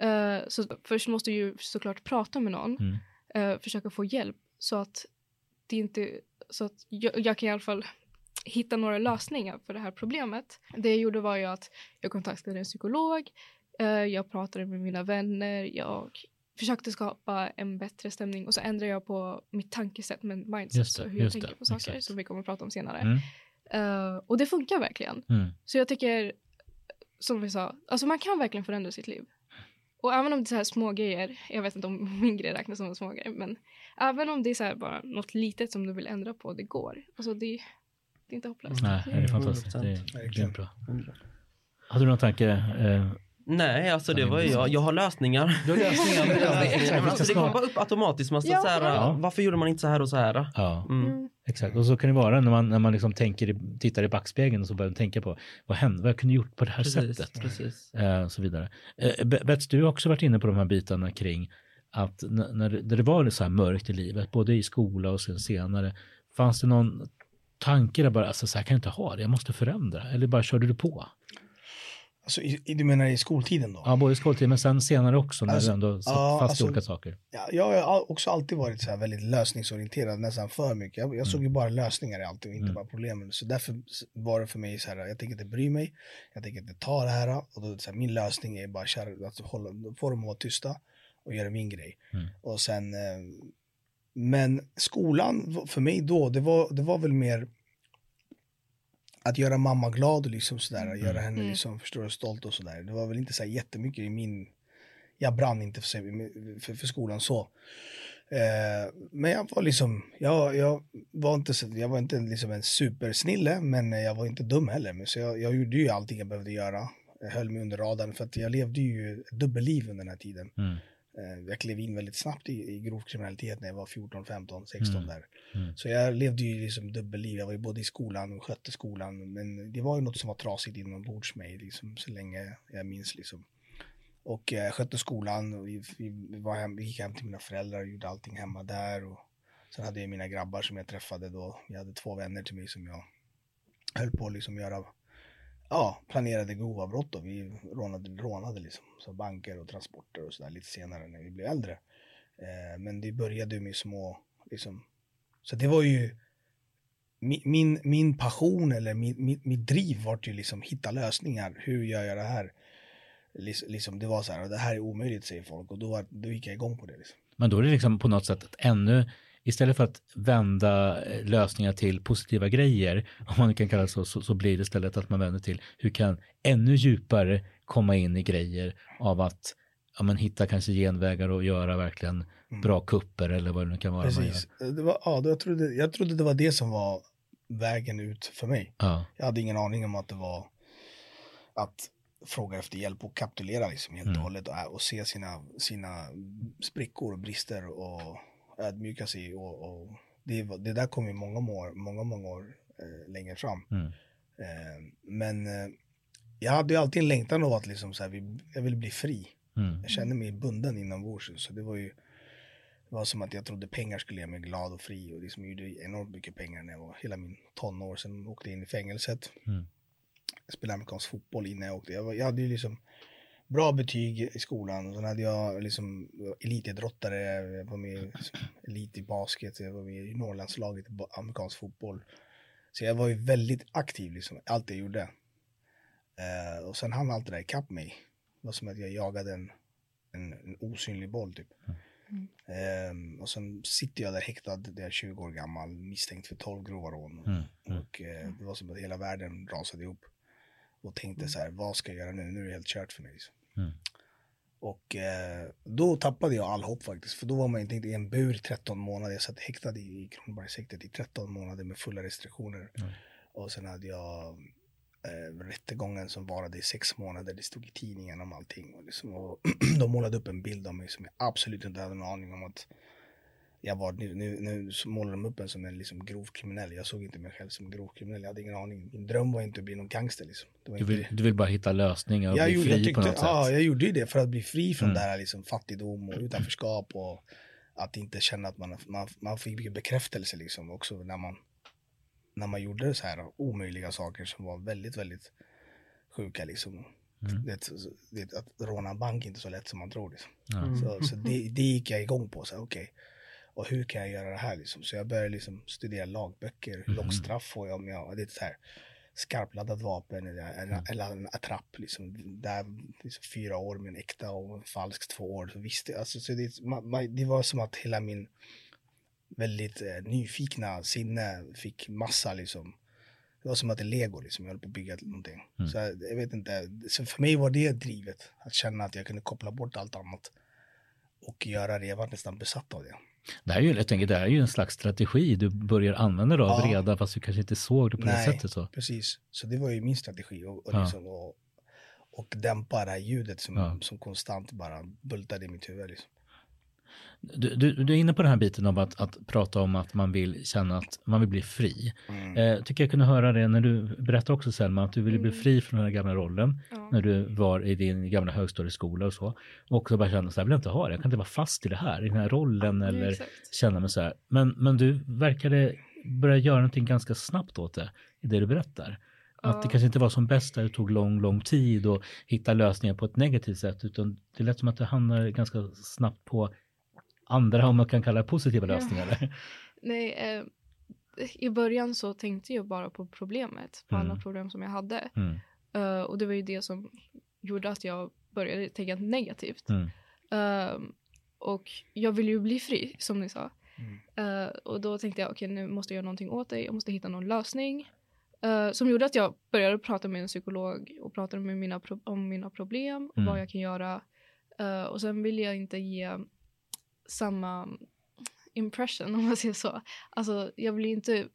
Eh, så först måste jag ju såklart prata med någon, mm, eh, försöka få hjälp så att det inte, så att jag, jag kan i alla fall hitta några lösningar för det här problemet. Det jag gjorde var ju att jag kontaktade en psykolog, jag pratade med mina vänner, jag försökte skapa en bättre stämning och så ändrade jag på mitt tankesätt med mindset, Just det, så hur jag tänker det, på saker exakt. som vi kommer att prata om senare. mm, Eh, och det funkar verkligen. mm. Så jag tycker som vi sa, alltså man kan verkligen förändra sitt liv. Och även om det är så här små grejer, jag vet inte om *laughs* min grej räknas som en små grej, men även om det är så här bara något litet som du vill ändra på, det går. Alltså det, det är inte hopplöst. Nej, det är fantastiskt. Det är grymt bra. Hade du några tankar? Eh, Nej, alltså det var ju, jag, jag har lösningar. Du har lösningar, *laughs* det Men vi alltså, det kommer bara upp automatiskt. Man Ja, så här, ja. Varför gjorde man inte så här och så här? ja, Mm. Mm. exakt. Och så kan det vara när man, när man liksom tänker, tittar i backspegeln och så börjar man tänka på vad hände, vad jag kunde gjort på det här Precis, sättet. precis. Eh, så vidare. Eh, Be- Bets, du har också varit inne på de här bitarna kring att när, det- när det var så här mörkt i livet, både i skola och sen senare, fanns det någon tanke där bara, alltså så här kan jag inte ha det, jag måste förändra, eller bara körde du på? Alltså, i, du menar i skoltiden då? Ja, både i skoltid men sen senare också när Alltså, du ändå satt ja, fast alltså- i olika saker. Ja, jag har också alltid varit så här väldigt lösningsorienterad, nästan för mycket. Jag, jag såg ju bara lösningar i allt och inte Mm. bara problemen. Så därför var det för mig så här, jag tänker inte bry mig, jag tänker inte ta det här. Och då, så här, min lösning är bara att hålla, då får de vara tysta och göra min grej. Mm. Och sen, eh, men skolan för mig då, det var, det var väl mer att göra mamma glad och liksom sådär, göra henne Mm. liksom förstår och stolt och sådär. Det var väl inte så jättemycket i min, jag brann inte för, för, för skolan så. Eh, men jag var liksom, jag, jag var inte, så- jag var inte liksom en supersnille, men jag var inte dum heller. Men så jag, jag gjorde ju allting jag behövde göra. Jag höll mig under radarn för att jag levde ju ett dubbelliv under den här tiden. Mm. Eh, jag klev in väldigt snabbt i, i grov kriminalitet när jag var 14, 15, 16 Mm. där. Mm. Så jag levde ju liksom dubbelliv. Jag var ju både i skolan och skötte skolan. Men det var ju något som var trasigt inombords mig liksom, så länge jag minns. Liksom. Och eh, jag skötte skolan. Och vi, vi, vi, var hem, vi gick hem till mina föräldrar och gjorde allting hemma där. Och sen hade jag mina grabbar som jag träffade då. Jag hade två vänner till mig som jag höll på att liksom göra ja, planerade grova brott och vi rånade, rånade liksom. Så banker och transporter och sådär lite senare när vi blev äldre. Eh, men det började med små, liksom. Så det var ju min, min, min passion eller min, min, mitt driv vart ju liksom hitta lösningar. Hur gör jag det här? Lis- Liksom, det var så här, det här är omöjligt säger folk och då, var, då gick jag igång på det. Liksom. Men då är det liksom på något sätt att ännu, istället för att vända eh, lösningar till positiva grejer, *laughs* om man kan kalla det så, så, så blir det istället att man vänder till hur kan ännu djupare komma in i grejer av att ja, men hitta kanske genvägar och göra verkligen bra kupper eller vad det nu kan vara. Mm. Precis. Det var, ja, jag, trodde, jag trodde det var det som var vägen ut för mig. Ja. Jag hade ingen aning om att det var att fråga efter hjälp och kapitulera liksom helt och Mm. hållet och, och se sina, sina sprickor och brister och ödmjuka sig och, och det, det där kom ju många år, många, många år eh, längre fram. Mm. Eh, men eh, jag hade ju alltid en längtan av att liksom så här, vi, jag ville bli fri. Mm. Jag kände mig bunden inombords. Så det var ju det var som att jag trodde pengar skulle göra mig glad och fri. Och liksom jag gjorde enormt mycket pengar när jag var hela min tonår. Sen åkte jag in i fängelset. Mm. Jag spelade amerikansk fotboll innan jag åkte. Jag, var, jag hade ju liksom bra betyg i skolan. Sen hade jag liksom elitidrottare. Jag var med i elit i basket. Jag var med i Norrlandslaget i amerikansk fotboll. Så jag var ju väldigt aktiv liksom. Allt jag gjorde. Eh, och sen hann allt det där ikapp mig. Det var som att jag jagade en, en, en osynlig boll typ. Ehm, och sen sitter jag där häktad, där jag är 20 år gammal, misstänkt för 12 grova rån. Mm. Mm. Och eh, det var som att hela världen rasade ihop. Och tänkte så här, vad ska jag göra nu? Nu är det helt kört för mig. Liksom. Mm. Och eh, då tappade jag all hopp faktiskt. För då var man tänkt i en bur i 13 månader. Jag satt häktad i, Kronobergshäktet i 13 månader med fulla restriktioner. Mm. Och sen hade jag eh, rättegången som varade i sex månader. Det stod i tidningen om allting. Och, liksom, och *clears throat* de målade upp en bild av mig som jag absolut inte hade en aning om att jag var. Nu, nu, nu målade de upp en som en liksom, grov kriminell. Jag såg inte mig själv som grov kriminell. Jag hade ingen aning. Min dröm var inte att bli någon gangster. Liksom. Du, vill, du vill bara hitta lösningar och Jag, bli gjorde, fri jag, tyckte, på något ja, sätt. jag gjorde ju det för att bli fri från Mm. det här liksom, fattigdom och utanförskap och att inte känna att man, man, man fick mycket bekräftelse liksom också när man, när man gjorde så här omöjliga saker som var väldigt, väldigt sjuka liksom. Mm. Det, det, att råna en bank är inte så lätt som man tror. Liksom. Ja. Mm. Så, så det, det gick jag igång på. Så, här, okej. Och hur kan jag göra det här? Liksom? Så jag började liksom studera lagböcker. Hur långt straff får jag om jag... Det är så här skarpladdat vapen eller, eller, eller en attrapp. Liksom. Där, liksom, fyra år med en äkta och en falsk två år. Så visste, alltså, så det, ma, ma, det var som att hela min väldigt eh, nyfikna sinne fick massa liksom, Det var som att det är lego liksom, jag höll på att bygga någonting. Mm. Så jag, jag vet inte, så för mig var det drivet. Att känna att jag kunde koppla bort allt annat. Och göra det, jag var nästan besatt av det. Det här är ju, jag tänker, det är ju en slags strategi du börjar använda dig av Ja. redan fast du kanske inte såg det på det Nej. sättet. Så. Precis, så det var ju min strategi. Och, och, Ja. liksom, och, och dämpa det här ljudet som, Ja. som konstant bara bultade i mitt huvud. Liksom. Du, du, du är inne på den här biten om att, att prata om att man vill känna att man vill bli fri. Mm. Eh, tycker jag kunde höra det när du berättade också Selma att du ville bli Mm. fri från den här gamla rollen Ja. när du var i din gamla högstadieskola och så. Och också bara känna så här, jag vill inte ha det, jag kan inte vara fast i det här, i den här rollen Ja, eller exakt. känna mig så här. Men, men du verkade börja göra någonting ganska snabbt åt det i det du berättar. Att det kanske inte var som bäst där det tog lång, lång tid och hitta lösningar på ett negativt sätt utan det lät som att det hamnade ganska snabbt på andra, om man kan kalla det positiva Ja. lösningar. *laughs* Nej, eh, i början så tänkte jag bara på problemet, på alla Mm. problem som jag hade. Mm, Eh, och det var ju det som gjorde att jag började tänka negativt. mm, Ehm, och jag ville ju bli fri, som ni sa. Mm. Eh, och då tänkte jag, okej nu måste jag göra någonting åt det, jag måste hitta någon lösning. Eh, som gjorde att jag började prata med en psykolog och prata med mina om mina problem, och Mm. vad jag kan göra. Och sen vill jag inte ge samma impression, om man säger så. Alltså, jag vill ju inte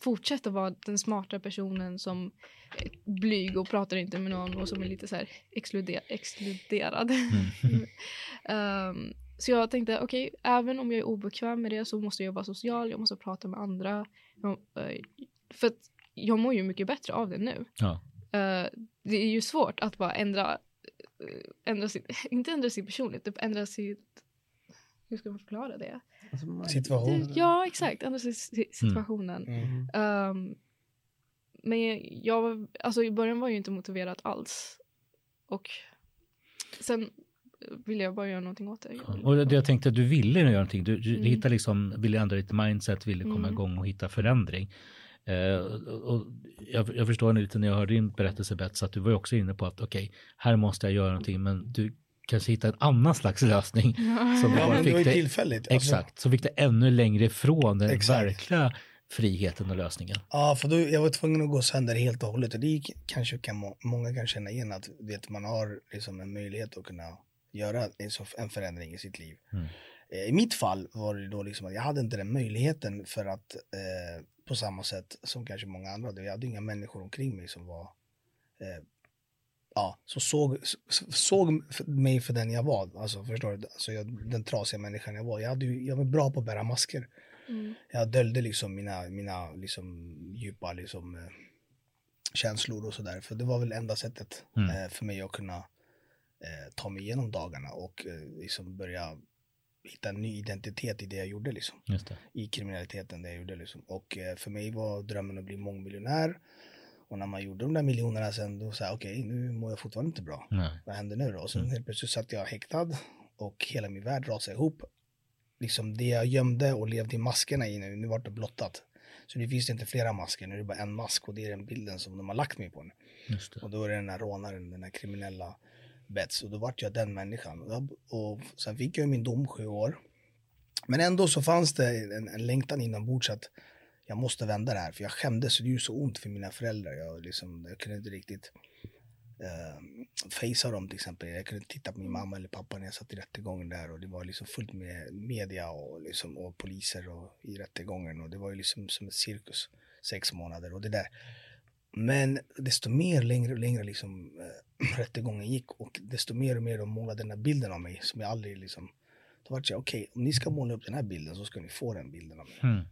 fortsätta vara den smarta personen som är blyg och pratar inte med någon och som är lite så här exkluder- exkluderad. mm. *laughs* Ehm, så jag tänkte, okej, även om jag är obekväm med det så måste jag vara social, jag måste prata med andra. Jag, eh, för att jag mår ju mycket bättre av det nu. Ja. Eh, det är ju svårt att bara ändra, eh, ändra sitt, *laughs* inte ändra sin personlighet, typ ändra sitt, hur ska man förklara det? Alltså, man- Situation. det ja, exakt, ändra si- situationen. Mm. Ehm, men jag, var- alltså i början var jag ju inte motiverad alls. Och sen ville jag bara göra någonting åt det. Jag Och det jag tänkte att du ville göra någonting, du, du Mm. hittade liksom, ville ändra ditt mindset, ville komma Mm. igång och hitta förändring. Eh, och, jag, jag förstår nu lite när jag hörde din berättelse Bets att du var ju också inne på att okej, här måste jag göra någonting men du kanske hitta en annan slags lösning. *laughs* Som Ja, men det var ju tillfälligt. Alltså, Exakt, så fick det ännu längre ifrån den Exakt. verkliga friheten och lösningen. Ja, för då, jag var tvungen att gå sönder helt och hållet. Och det gick- kanske kan må, många kan känna igen att vet, man har liksom en möjlighet att kunna göra en, så- en förändring i sitt liv. Mm. Eh, I mitt fall var det då liksom att jag hade inte den möjligheten för att eh, på samma sätt som kanske många andra. Jag hade inga människor omkring mig som var eh, ja, så såg, så- såg mig för den jag var. Alltså förstår du? Alltså, jag, den trasiga människan jag var. Jag, hade, ju- jag var bra på att bära masker Mm. jag döljde liksom mina, mina liksom djupa liksom, eh, känslor och sådär. För det var väl enda sättet Mm. eh, för mig att kunna eh, ta mig igenom dagarna och eh, liksom börja hitta en ny identitet i det jag gjorde liksom. Just det. I kriminaliteten det jag gjorde liksom. Och eh, för mig var drömmen att bli mångmiljonär. Och när man gjorde de där miljonerna sen då sa jag okej nu mår jag fortfarande inte bra. Nej. Vad händer nu då? Och sen helt plötsligt satt jag häktad och hela min värld rasade ihop. Liksom det jag gömde och levde i maskerna i nu, nu vart det blottat. Så nu finns det inte flera masker, nu är det bara en mask och det är den bilden som de har lagt mig på nu. Och då är det den här rånaren, den här kriminella Bets. Och då vart jag den människan. Och, jag, och sen fick jag min dom sju år. Men ändå så fanns det en, en längtan inombords att jag måste vända det här. För jag skämdes, det gjorde så ont för mina föräldrar. Jag, liksom, jag kunde inte riktigt eh, facea dem till exempel. Jag kunde inte titta på min mamma eller pappa när jag satt i rättegången där. Och det var liksom fullt med media och, liksom, och poliser och, i rättegången. Och det var ju liksom som ett cirkus. Sex månader och det där. Men desto mer längre och längre liksom, äh, *clears throat* rättegången gick och desto mer och mer de målade den här bilden av mig som jag aldrig liksom, då var jag okej, okay, okej, om ni ska måla upp den här bilden så ska ni få den bilden av mig. Mm.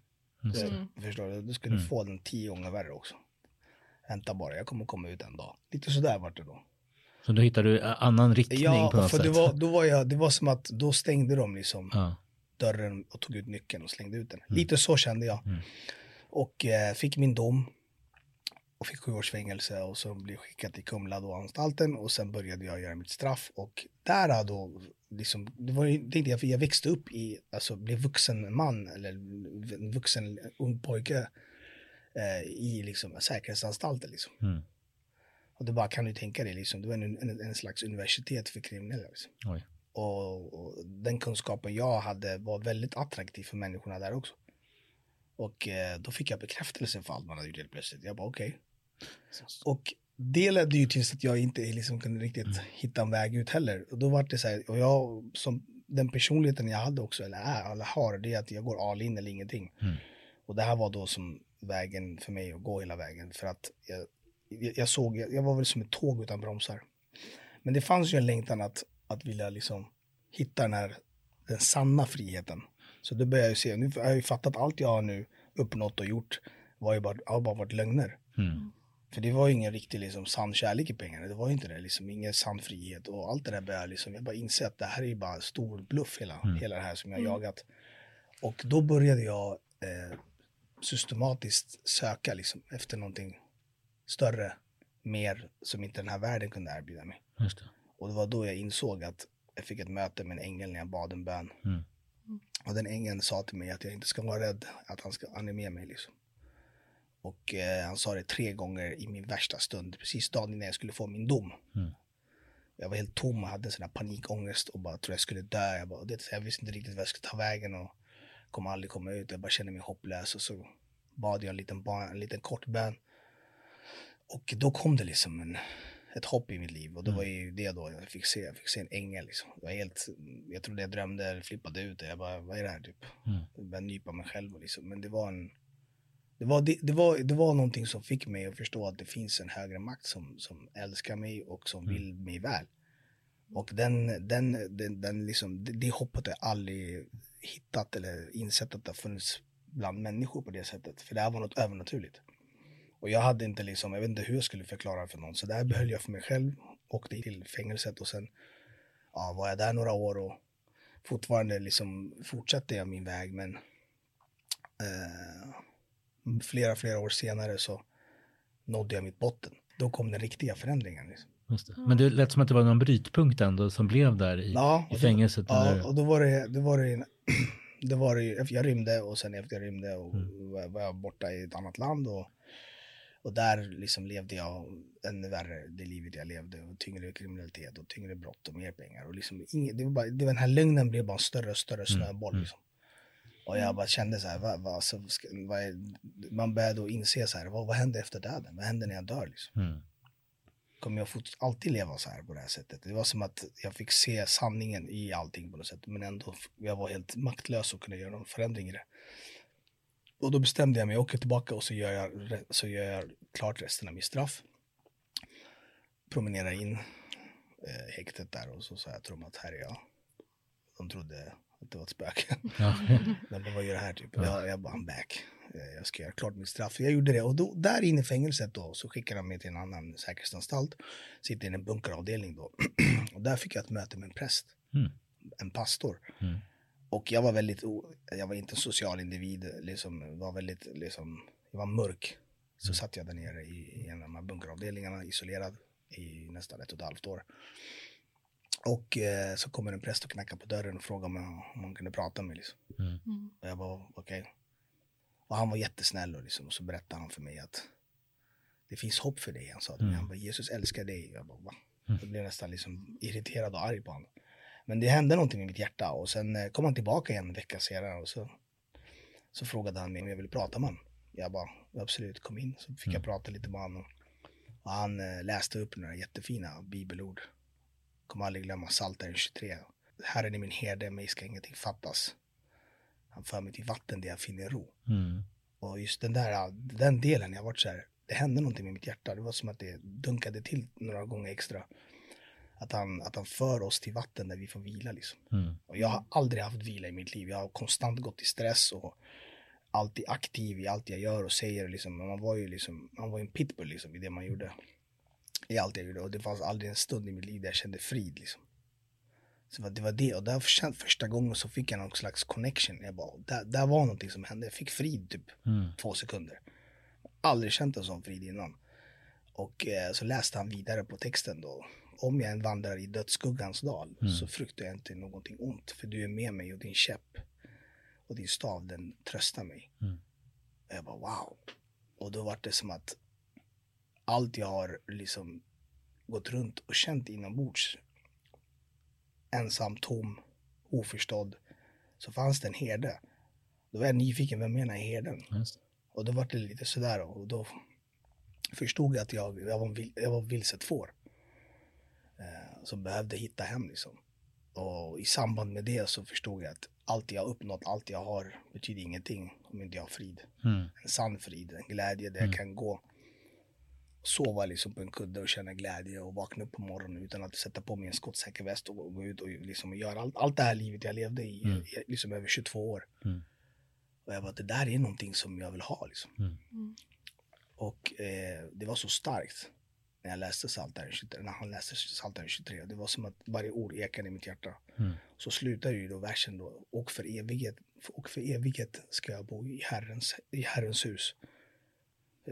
Det. Mm. Förstår du? Ska ni Mm. få den tio gånger värre också. Vänta bara, jag kommer komma ut en dag. Lite sådär vart det då. Så då hittar du en annan riktning Ja, på något för sätt. det var, då var jag, det var som att då stängde de liksom Ja. dörren och tog ut nyckeln och slängde ut den. Mm. Lite så kände jag. Mm. Och eh, fick min dom. Och fick sju års fängelse och så blev skickad till Kumla då, anstalten. Och sen började jag göra mitt straff. Och där då, liksom, det var ju, tänkte jag, för jag växte upp i, alltså blev vuxen man eller en vuxen ung pojke eh, i liksom säkerhetsanstalter liksom. Mm. Och det bara kan du tänka dig liksom, det var en, en, en slags universitet för kriminella liksom. Och, och den kunskapen jag hade var väldigt attraktiv för människorna där också. Och eh, då fick jag bekräftelse för allt man hade gjort helt plötsligt. Jag bara okej. Och det ledde ju till att jag inte liksom kunde riktigt hitta en väg ut heller. Och då var det så här, och jag som den personligheten jag hade också, eller är, eller har, det är att jag går all in eller ingenting. Mm. Och det här var då som vägen för mig att gå hela vägen. För att jag, jag, jag såg, jag, jag var väl som ett tåg utan bromsar. Men det fanns ju en längtan att, att vilja liksom hitta den här, den sanna friheten. Så då började jag se, nu har jag ju fattat allt jag har nu uppnått och gjort var ju bara, har bara varit lögner. Mm. För det var ju ingen riktig liksom, sann kärlek i pengarna. Det var ju inte det. Liksom, ingen sann frihet. Och allt det där började liksom, jag bara inse att det här är ju bara en stor bluff hela, hela det här som jag har jagat. Och då började jag eh, systematiskt söka liksom, efter någonting större, mer som inte den här världen kunde erbjuda mig. Just det. Och det var då jag insåg att jag fick ett möte med en ängel när jag bad en bön. Mm. Och den ängeln sa till mig att jag inte ska vara rädd, att han, ska, han är med mig liksom. Och eh, han sa det tre gånger i min värsta stund, precis dagen innan jag skulle få min dom. Mm. Jag var helt tom och hade en sån här panikångest och bara trodde jag skulle dö. Jag, bara, det, jag visste inte riktigt vad jag skulle ta vägen och kommer aldrig komma ut. Jag bara kände mig hopplös och så bad jag en liten, barn, en liten kort bön. Och då kom det liksom en, ett hopp i mitt liv och det var ju det då jag fick se. Jag fick se en ängel liksom. Jag, var helt, jag trodde jag drömde eller flippade ut det. Jag bara, vad är det här typ? Mm. Jag började nypa mig själv och liksom. Men det var en, det var, det, det, var, det var någonting som fick mig att förstå att det finns en högre makt som, som älskar mig och som vill mig väl. Och den, den, den, den liksom, det, det hoppet har jag aldrig hittat eller insett att det har funnits bland människor på det sättet. För det här var något övernaturligt. Och jag hade inte liksom, jag vet inte hur jag skulle förklara för någon. Så det här behöll jag för mig själv. Åkte till fängelset och sen ja, var jag där några år och fortfarande liksom fortsatte jag min väg. Men eh, flera, flera år senare så nådde jag mitt botten. Då kom den riktiga förändringen. Liksom. Just det. Men det lät som att det var någon brytpunkt ändå som blev där i, Ja, i och fängelset. Då, ja, och då var det, det var det, det *clears throat* var det, jag rymde och sen efter jag rymde och var- var jag borta i ett annat land och, och där liksom levde jag ännu värre det livet jag levde och tyngre kriminalitet och tyngre brott och mer pengar och liksom inget, det var bara, det var den här lögnen blev bara en större och större snöboll liksom. Och jag bara kände så här, vad, vad, så ska, vad är, man började då inse så här, vad, vad händer efter döden? Vad händer när jag dör liksom? Mm. kommer jag fort, alltid leva så här på det här sättet. Det var som att jag fick se sanningen i allting på något sätt. Men ändå, jag var helt maktlös och kunde göra någon förändring i det. Och då bestämde jag mig, jag åker tillbaka och så gör jag, så gör jag klart resten av mitt straff. Promenerar in eh, häktet där och så sa jag till dem att här är jag. De trodde att *laughs* *laughs* det var ett spöke. Men vad gör det här typ? Jag, jag bara, I'm back. Eh, Jag ska göra klart mitt straff. Jag gjorde det och då, där inne i fängelset då så skickade de mig till en annan säkerhetsanstalt. Sitter i en bunkeravdelning då. *clears throat* och där fick jag ett möte med en präst. Mm. En pastor. Mm. Och jag var väldigt, jag var inte en social individ, liksom, var väldigt, liksom, jag var mörk. Så satt jag där nere i, i en av de här bunkeravdelningarna, isolerad i nästan ett och ett halvt år. Och eh, så kommer en präst och knackar på dörren och frågar om, jag, om han kunde prata med mig. Liksom. Mm. Och jag bara, okej. Och han var jättesnäll och, liksom, och så berättade han för mig att det finns hopp för dig. Han sa mig, Mm. han bara, Jesus älskar dig. Jag bara, va? Mm. Jag blev nästan liksom irriterad och arg på honom. Men det hände någonting med mitt hjärta och sen eh, kom han tillbaka igen en vecka senare och så, så frågade han mig om jag ville prata med honom. Jag bara, absolut, kom in. Så fick jag prata lite med honom. Och han eh, läste upp några jättefina bibelord. Kommer aldrig glömma Psaltaren 23. Herren är min herde, mig ska ingenting fattas. Han för mig till vatten där jag finner ro. Mm. Och just den där den delen, jag varit så här, det hände någonting med mitt hjärta. Det var som att det dunkade till några gånger extra. Att han, att han för oss till vatten där vi får vila liksom. Mm. Och jag har aldrig haft vila i mitt liv. Jag har konstant gått i stress och alltid aktiv i allt jag gör och säger. Liksom. Man var ju liksom, man var en pitbull liksom, i det man gjorde. I allt jag gjorde. Och det fanns aldrig en stund i mitt liv där jag kände frid. Liksom. Så det var- det. Och där för- första gången så fick jag någon slags connection. Jag bara, där, där var någonting som hände. Jag fick frid typ Mm. två sekunder. Aldrig känt en sån frid innan. Och eh, så läste han vidare på texten då. Om jag än vandrar i dödsskuggans dal så fruktar jag inte någonting ont. För du är med mig och din käpp och din stav den tröstar mig. Mm. Och jag bara wow. Och då var det som att allt jag har liksom gått runt och känt inombords. Ensam, tom, oförstådd. Så fanns det en herde. Då var jag nyfiken, vem menar herden? Och då var det lite sådär och då förstod jag att jag, jag, var, vil- jag var vilset får. Eh, som behövde hitta hem liksom. Och i samband med det så förstod jag att allt jag uppnått, allt jag har betyder ingenting om inte jag har frid. Mm. En sann frid, en glädje där jag kan gå sova liksom på en kudde och känna glädje och vakna upp på morgonen utan att sätta på mig en skottsäker väst och gå ut och liksom göra allt, allt det här livet jag levde i, Mm. i liksom över 22 år. Mm. Och jag bara, det där är någonting som jag vill ha liksom. Mm. Och eh, det var så starkt när jag läste Psaltaren 23, när han läste Psaltaren 23. Det var som att varje ord ekade i mitt hjärta. Mm. Så slutar ju då versen då, och för evighet, och för evighet ska jag bo i Herrens, i Herrens hus.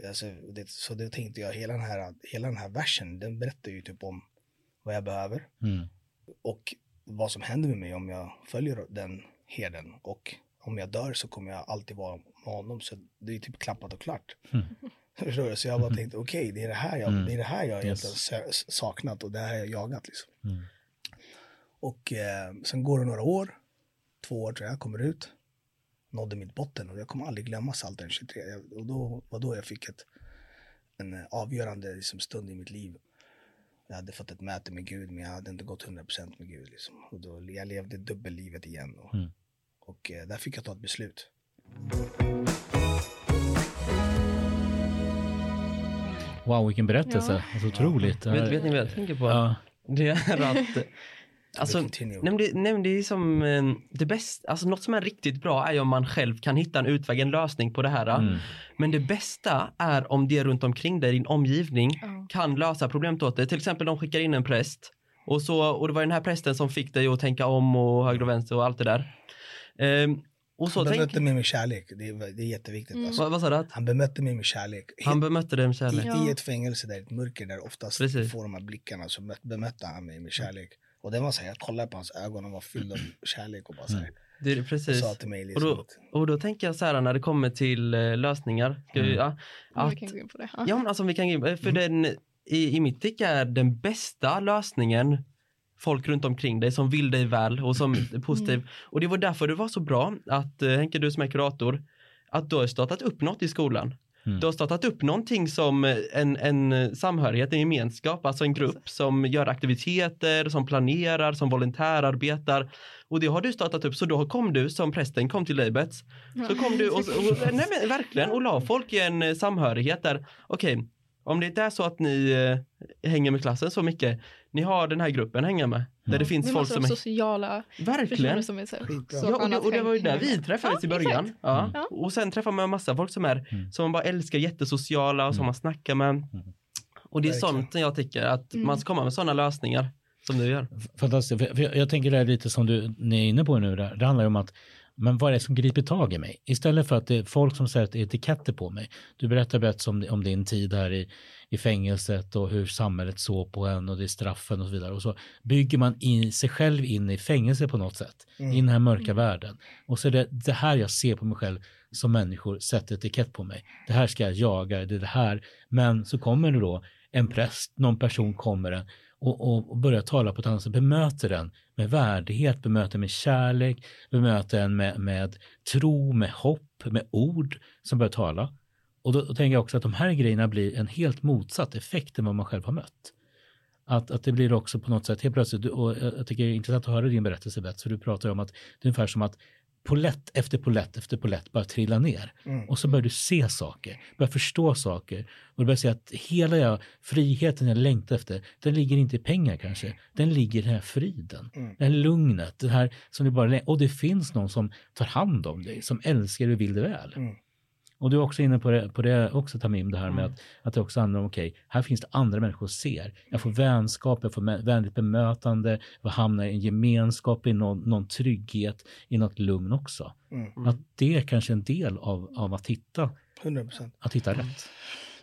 Alltså, det, så då tänkte jag, hela den, här, hela den här versen, den berättar ju typ om vad jag behöver Mm. och vad som händer med mig om jag följer den herden. Och om jag dör så kommer jag alltid vara med honom. Så det är typ klappat och klart. Mm. *laughs* Så jag bara tänkte, okej, det är det här jag, Mm. det är det här jag Yes. saknat och det här jag jagat liksom. Mm. Och eh, sen går det några år, två år tror jag, kommer ut, nådde mitt botten och jag kommer aldrig glömma Psaltaren 23. Jag- Och då var då jag fick ett, en eh, avgörande liksom, stund i mitt liv. Jag hade fått ett möte med Gud men jag hade inte gått 100% med Gud. Liksom. Och då, jag levde dubbellivet igen. Och, Mm. och eh, där fick jag ta ett beslut. Wow, vilken berättelse. Ja. Alltså, otroligt. Det Vet, vet ni vad jag tänker på? Ja. Det är att... Alltså, nej, det, nej, det är som eh, det bästa, alltså något som är riktigt bra är ju om man själv kan hitta en utväg, en lösning på det här. Mm. Men det bästa är om det runt omkring dig, din omgivning, Ja. kan lösa problemet åt dig. Till exempel de skickar in en präst och, så, och det var den här prästen som fick dig att tänka om och höger och vänster och allt det där. Ehm, och så Han tänk, bemötte mig med kärlek. Det är, det är jätteviktigt. Mm. Alltså. vad, vad sa du? Han bemötte mig med kärlek. han bemötte dig med kärlek. I, Ja. I ett fängelse där, ett mörker där oftast Precis. får de här blickarna så mö- bemötte han mig med kärlek. Och det var så här, jag kollade på hans ögon, de var fyllda av *clears throat* kärlek och bara så här, Det är och precis. sa till mig Och liksom då, att, och då tänker jag så här när det kommer till eh, lösningar. Ska vi, Mm. ja, att, vi kan gå in på det. Ja. ja men alltså vi kan gå in- för den i, i mitt tycke är den bästa lösningen folk runt omkring dig som vill dig väl och som är positiv. Och det var därför det var så bra att eh, Henke, du som är kurator, att du har startat upp något i skolan. Mm. Du har startat upp någonting som en, en samhörighet, en gemenskap, alltså en grupp som gör aktiviteter, som planerar, som volontärarbetar. Och det har du startat upp, så då kom du som prästen kom till dig Bets. Så kom du och, och nej men verkligen, och la folk i en eh, samhörighet där, okej, om det inte är så att ni eh, hänger med klassen så mycket, ni har den här gruppen att hänga med, där det finns det folk som är sociala Verkligen. som är så, Ja, och det, och det var ju där vi träffades i Ja, början. exakt. Ja. Ja. Och sen träffar man massa folk som är, Mm. som man bara älskar, jättesociala och som man snackar med. Och det är Verkligen. sånt jag tycker, att Mm. man ska komma med sådana lösningar som du gör. Fantastiskt. För jag, jag tänker det är lite som du ni är inne på nu. där. Det handlar ju om att men vad är det som griper tag i mig? Istället för att det är folk som sätter etiketter på mig. Du berättar berätt om, om din tid här i, i fängelset och hur samhället såg på en och det är straffen och så vidare. Och så bygger man in sig själv in i fängelse på något sätt. Mm. I den här mörka världen. Och så är det det här jag ser på mig själv som människor sätter etikett på mig. Det här ska jag jaga, det är det här. Men så kommer det då en präst, någon person kommer den och, och, och börjar tala på ett annat sätt, bemöter den med värdighet, bemöter med kärlek, bemöter en med, med tro, med hopp, med ord som börjar tala. Och då, då tänker jag också att de här grejerna blir en helt motsatt effekt än vad man själv har mött. Att, att det blir också på något sätt helt plötsligt, och jag tycker det är intressant att höra din berättelse Bett, för du pratar om att det är ungefär som att polett efter polett efter polett bara trillar ner. Mm. Och så börjar du se saker, börjar förstå saker. Och du börjar se att hela jag, friheten jag längtar efter, den ligger inte i pengar kanske. Den ligger i den här friden, Mm. det här lugnet, det här som du bara Och det finns någon som tar hand om dig, som älskar dig och vill dig väl. Mm. Och du är också inne på det, på det också Tamim, det här med att, att det också handlar om, okej, här finns det andra människor ser. Jag får vänskap, jag får vänligt bemötande, jag hamnar i en gemenskap, i någon, någon trygghet, i något lugn också. Mm. Att det är kanske en del av, av att, hitta, 100 procent. att hitta rätt.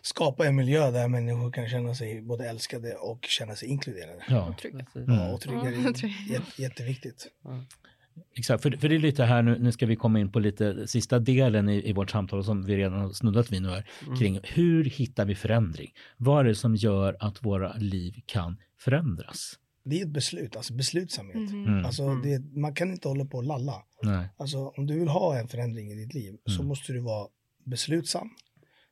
Skapa en miljö där människor kan känna sig både älskade och känna sig inkluderade. Ja, Trygga. Mm. Ja, och trygga är jätte, jätteviktigt. Exakt. För, för det är lite här nu, nu ska vi komma in på lite sista delen i, i vårt samtal som vi redan har snuddat vid nu här, kring hur hittar vi förändring? Vad är det som gör att våra liv kan förändras? det är ett beslut, alltså beslutsamhet. Mhm. Mm. Alltså det, man kan inte hålla på och lalla. Nej. Alltså om du vill ha en förändring i ditt liv så Mm. måste du vara beslutsam.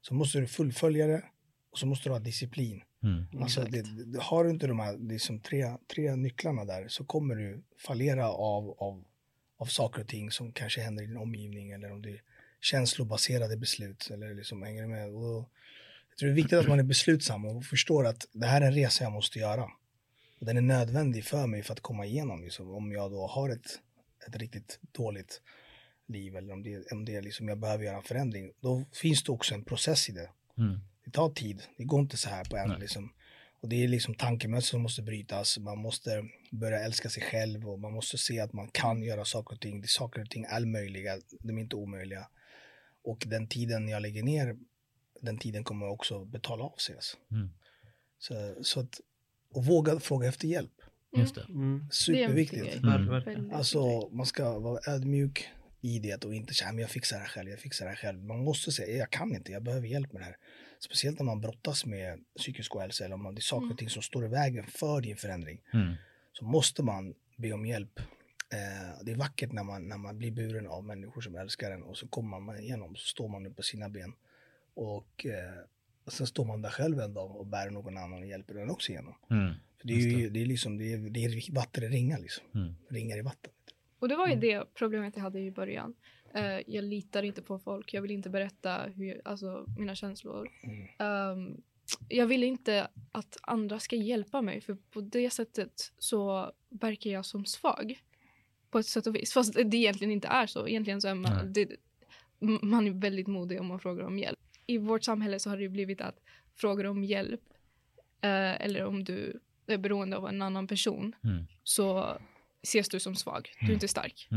Så måste du fullfölja det och så måste du ha disciplin. Mm. Alltså det, det, har du inte de här liksom tre, tre nycklarna där så kommer du fallera av, av, av saker och ting som kanske händer i din omgivning eller om det är känslobaserade beslut eller liksom hänger med. Och jag tror det är viktigt att man är beslutsam och förstår att det här är en resa jag måste göra. Och den är nödvändig för mig för att komma igenom liksom, om jag då har ett, ett riktigt dåligt liv eller om det, om det är liksom jag behöver göra en förändring. Då finns det också en process i det. Mm. Det tar tid. Det går inte så här på en liksom. Och det är liksom tankemönster som måste brytas. Man måste börja älska sig själv och man måste se att man kan göra saker och ting. Det saker och ting är möjliga, de är inte omöjliga. Och den tiden jag lägger ner, den tiden kommer också betala av sig. Alltså. Mm. Så, så att, och våga fråga efter hjälp. Just det. Mm. Det är en Superviktigt. Mm. Alltså man ska vara ödmjuk i det och inte säga men jag fixar det här själv, jag fixar det här själv. Man måste säga jag kan inte, jag behöver hjälp med det här. Speciellt när man brottas med psykisk ohälsa eller om man- det är saker och ting som står i vägen för din förändring. Mm. Så måste man be om hjälp. Eh, det är vackert när man, när man blir buren av människor som älskar en och så kommer man igenom, så står man upp på sina ben. Och eh, sen står man där själv en dag och bär någon annan och hjälper den också igenom. Mm. För det är ju det är liksom, det är, det är vatten i ringar liksom. Mm. Ringar i vatten. Och det var ju det problemet jag hade i början. Eh, jag litar inte på folk. Jag vill inte berätta hur, alltså, mina känslor. Mm. Ehm, jag vill inte att andra ska hjälpa mig för på det sättet så verkar jag som svag. På ett sätt och vis. Fast det egentligen inte är så. Egentligen så är man, det, man är väldigt modig om man frågar om hjälp. I vårt samhälle så har det blivit att frågar om hjälp eh, eller om du är beroende av en annan person Mm. så ses du som svag. Du är Mm. inte stark.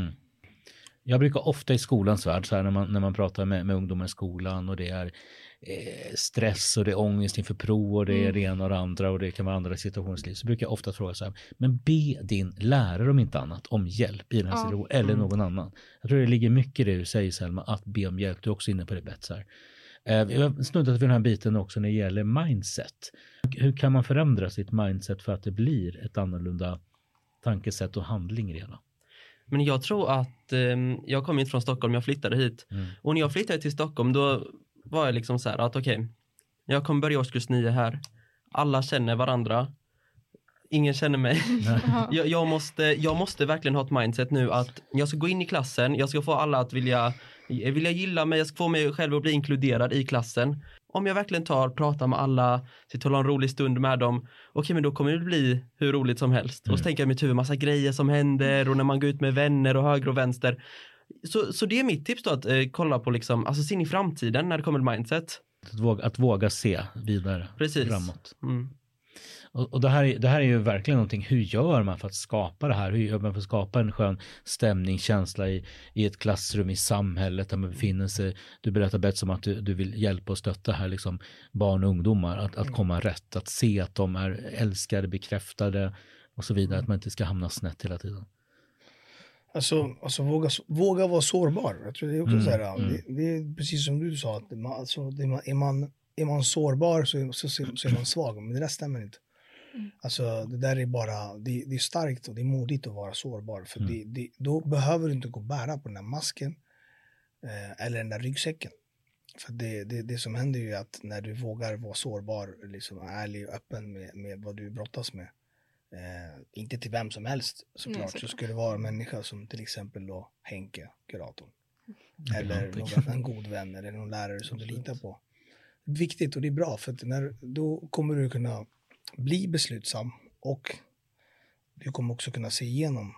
Jag brukar ofta i skolans värld, så här, när, man, när man pratar med, med ungdomar i skolan och det är eh, stress och det är ångest inför prov och det är Mm. det ena och det andra och det kan vara andra situationer i så brukar jag ofta fråga så här, men be din lärare om inte annat om hjälp i den här Ja. situationen eller Mm. någon annan. Jag tror det ligger mycket i det du säger Selma, att be om hjälp. Du är också inne på det Betsar. Eh, vi har snuddat vid den här biten också när det gäller mindset. Hur kan man förändra sitt mindset för att det blir ett annorlunda tankesätt och handling hela? Men jag tror att, ehm, jag kom inte från Stockholm, jag flyttade hit. Mm. Och när jag flyttade till Stockholm då var jag liksom så här att okej, jag kommer börja årskurs nio här. Alla känner varandra. Ingen känner mig. *laughs* *laughs* Jag, jag, måste, jag måste verkligen ha ett mindset nu att jag ska gå in i klassen, jag ska få alla att vilja, vilja gilla mig, jag ska få mig själv att bli inkluderad i klassen. Om jag verkligen tar, pratar med alla, sitter och har en rolig stund med dem, okej men då kommer det bli hur roligt som helst. Och Mm. så tänker jag i mitt huvud massa grejer som händer och när man går ut med vänner och höger och vänster. Så, så det är mitt tips då att eh, kolla på liksom, alltså se in i framtiden när det kommer till mindset. Att våga, att våga se vidare Precis. framåt. Mm. Och, och det, här, är- det här är ju verkligen någonting, hur gör man för att skapa det här? Hur gör man för att skapa en skön stämning, känsla i, i ett klassrum, i samhället där man befinner sig? Du berättar Bets om att du, du vill hjälpa och stötta här, liksom barn och ungdomar, att, att komma rätt, att se att de är älskade, bekräftade och så vidare, att man inte ska hamna snett hela tiden. Alltså, alltså våga, våga vara sårbar. Jag tror det är också Mm, så här, mm. det, det är precis som du sa, att man, alltså, man, är, man, är man sårbar så, så, så, så är man svag, men det där stämmer inte. Mm. Alltså det där är bara, det, det är starkt och det är modigt att vara sårbar. För Mm. det, det, då behöver du inte gå och bära på den där masken eh, eller den där ryggsäcken. För det, det, det som händer är ju att när du vågar vara sårbar, liksom ärlig och öppen med, med vad du brottas med. Eh, inte till vem som helst såklart. Nej, så såklart. ska det vara en människa som till exempel då Henke, kuratorn. Ja, Eller någon, en god vän eller någon lärare som du litar på. Viktigt och det är bra för att när, då kommer du kunna bli beslutsam och du kommer också kunna se igenom,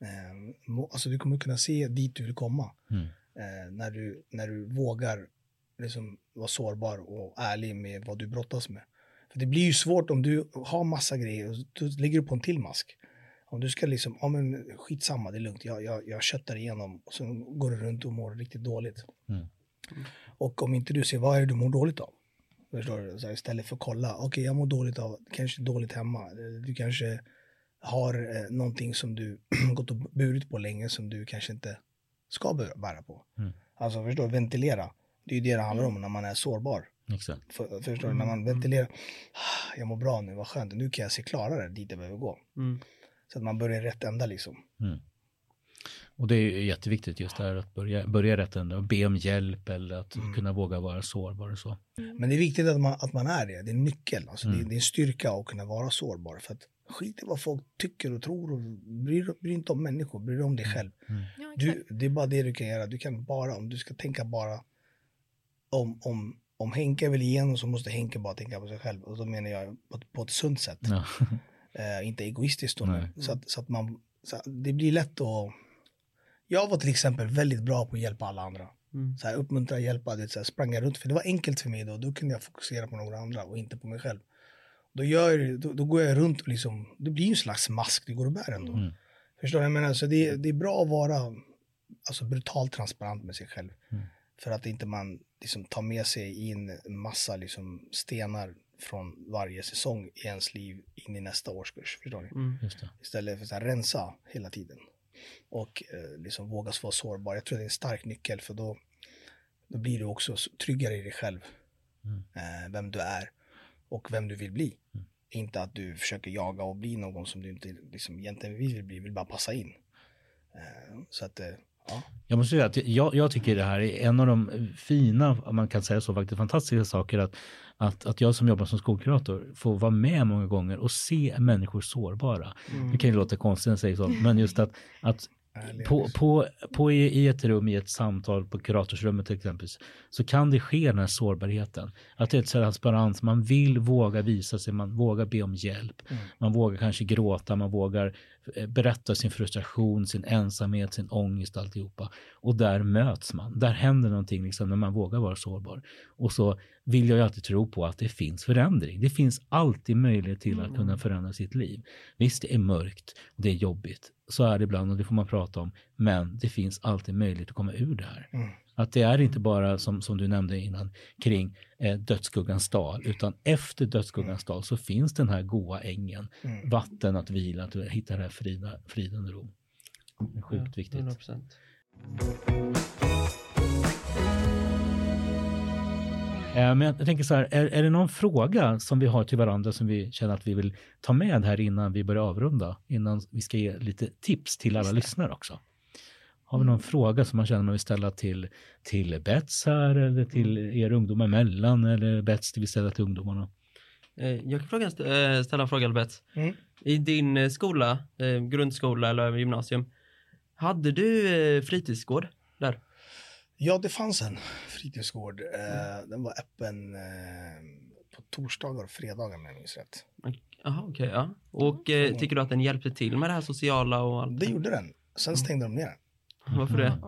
eh, alltså du kommer kunna se dit du vill komma. Mm. Eh, när, du, när du vågar liksom vara sårbar och ärlig med vad du brottas med. För det blir ju svårt om du har massa grejer och då ligger du på en till mask. Om du ska liksom, ja men skitsamma, det är lugnt, jag, jag, jag köttar igenom och så går du runt och mår riktigt dåligt. Mm. Och om inte du ser, vad är det du mår dåligt av? Förstår du? Så här, istället för att kolla, okej jag mår dåligt av, kanske dåligt hemma, du kanske har eh, någonting som du *clears throat* gått och burit på länge som du kanske inte ska bära på. Mm. Alltså förstår du, ventilera. Det är ju det det handlar om när man är sårbar. Exakt. För, förstår du? När man ventilerar. "Ah, Jag mår bra nu, vad skönt. Nu kan jag se klarare dit jag behöver gå. Mm. Så att man börjar i rätt ända liksom. Och det är ju jätteviktigt just det här att börja, börja rätt ända och be om hjälp eller att Mm. kunna våga vara sårbar och så. Men det är viktigt att man, att man är det. Det är en nyckel. Alltså Mm. det, det är en styrka att kunna vara sårbar. För att skit i vad folk tycker och tror. Och bryr, bryr inte om människor, bryr dig om dig själv. Ja, exakt. Du, det är bara det du kan göra. Du kan bara, om du ska tänka bara om, om, om Henke vill igenom så måste Henke bara tänka på sig själv. Och då menar jag på, på ett sunt sätt. Ja. Eh, inte egoistiskt då. Så att, så att man, så att det blir lätt att... Jag var till exempel väldigt bra på att hjälpa alla andra. Mm. Så här, uppmuntra, hjälpa, det, så här, sprang jag runt. För det var enkelt för mig då. Då kunde jag fokusera på några andra och inte på mig själv. Då, gör, det- då, då går jag runt och liksom, det blir ju en slags mask du går och bär ändå. Mm. Förstår du? Jag menar, så det, det är bra att vara alltså, brutalt transparent med sig själv. Mm. För att inte man liksom, tar med sig in en massa liksom, stenar från varje säsong i ens liv in i nästa årskurs. Förstår ni? Mm. Det. Istället för att rensa hela tiden. Och eh, liksom våga vara sårbar. Jag tror det är en stark nyckel för då, då blir du också så- tryggare i dig själv. Mm. Eh, vem du är och vem du vill bli. Mm. Inte att du försöker jaga och bli någon som du inte liksom, egentligen vill bli, vill bara passa in. Eh, så att, eh, ja. Jag måste säga att jag, jag tycker det här är en av de fina, om man kan säga så, faktiskt fantastiska saker att, att, att jag som jobbar som skolkurator får vara med många gånger och se människor sårbara. Det kan ju låta konstigt när jag säger så, *laughs* men just att, att på, på, på i, i ett rum, i ett samtal på kuratorsrummet till exempel, så kan det ske den här sårbarheten. Att det är ett transparens, man vill våga visa sig, man vågar be om hjälp. Mm. Man vågar kanske gråta, man vågar eh, berätta sin frustration, sin ensamhet, sin ångest, alltihopa. Och där möts man. Där händer någonting liksom, när man vågar vara sårbar. Och så vill jag ju alltid tro på att det finns förändring. Det finns alltid möjlighet till att kunna förändra sitt liv. Visst, det är mörkt och det är jobbigt. Så är det ibland och det får man prata om. Men det finns alltid möjlighet att komma ur det här. Mm. Att det är inte bara som, som du nämnde innan kring eh, dödsskuggans dal, utan efter dödsskuggans dal så finns den här goa ängen, Mm. vatten att vila, att hitta det här frida, friden och ro. Det är sjukt Ja, viktigt. 100%. Eh, men jag tänker så här, är, är det någon fråga som vi har till varandra som vi känner att vi vill ta med här innan vi börjar avrunda? Innan vi ska ge lite tips till alla lyssnare också. Har vi någon fråga som man känner man vill ställa till, till Bets här eller till er ungdomar emellan eller Bets till vi ställa till ungdomarna? Eh, Jag kan fråga, eh, ställa en fråga Albert. Mm. I din eh, skola, grundskola eller gymnasium, hade du fritidsgård där? Ja, det fanns en fritidsgård. Eh, den var öppen på torsdagar och fredagar om jag minns rätt. Jaha, okej, ja. Och eh, tycker du att den hjälpte till med det här sociala och allt? Det gjorde den. Sen stängde de ner den. Varför det?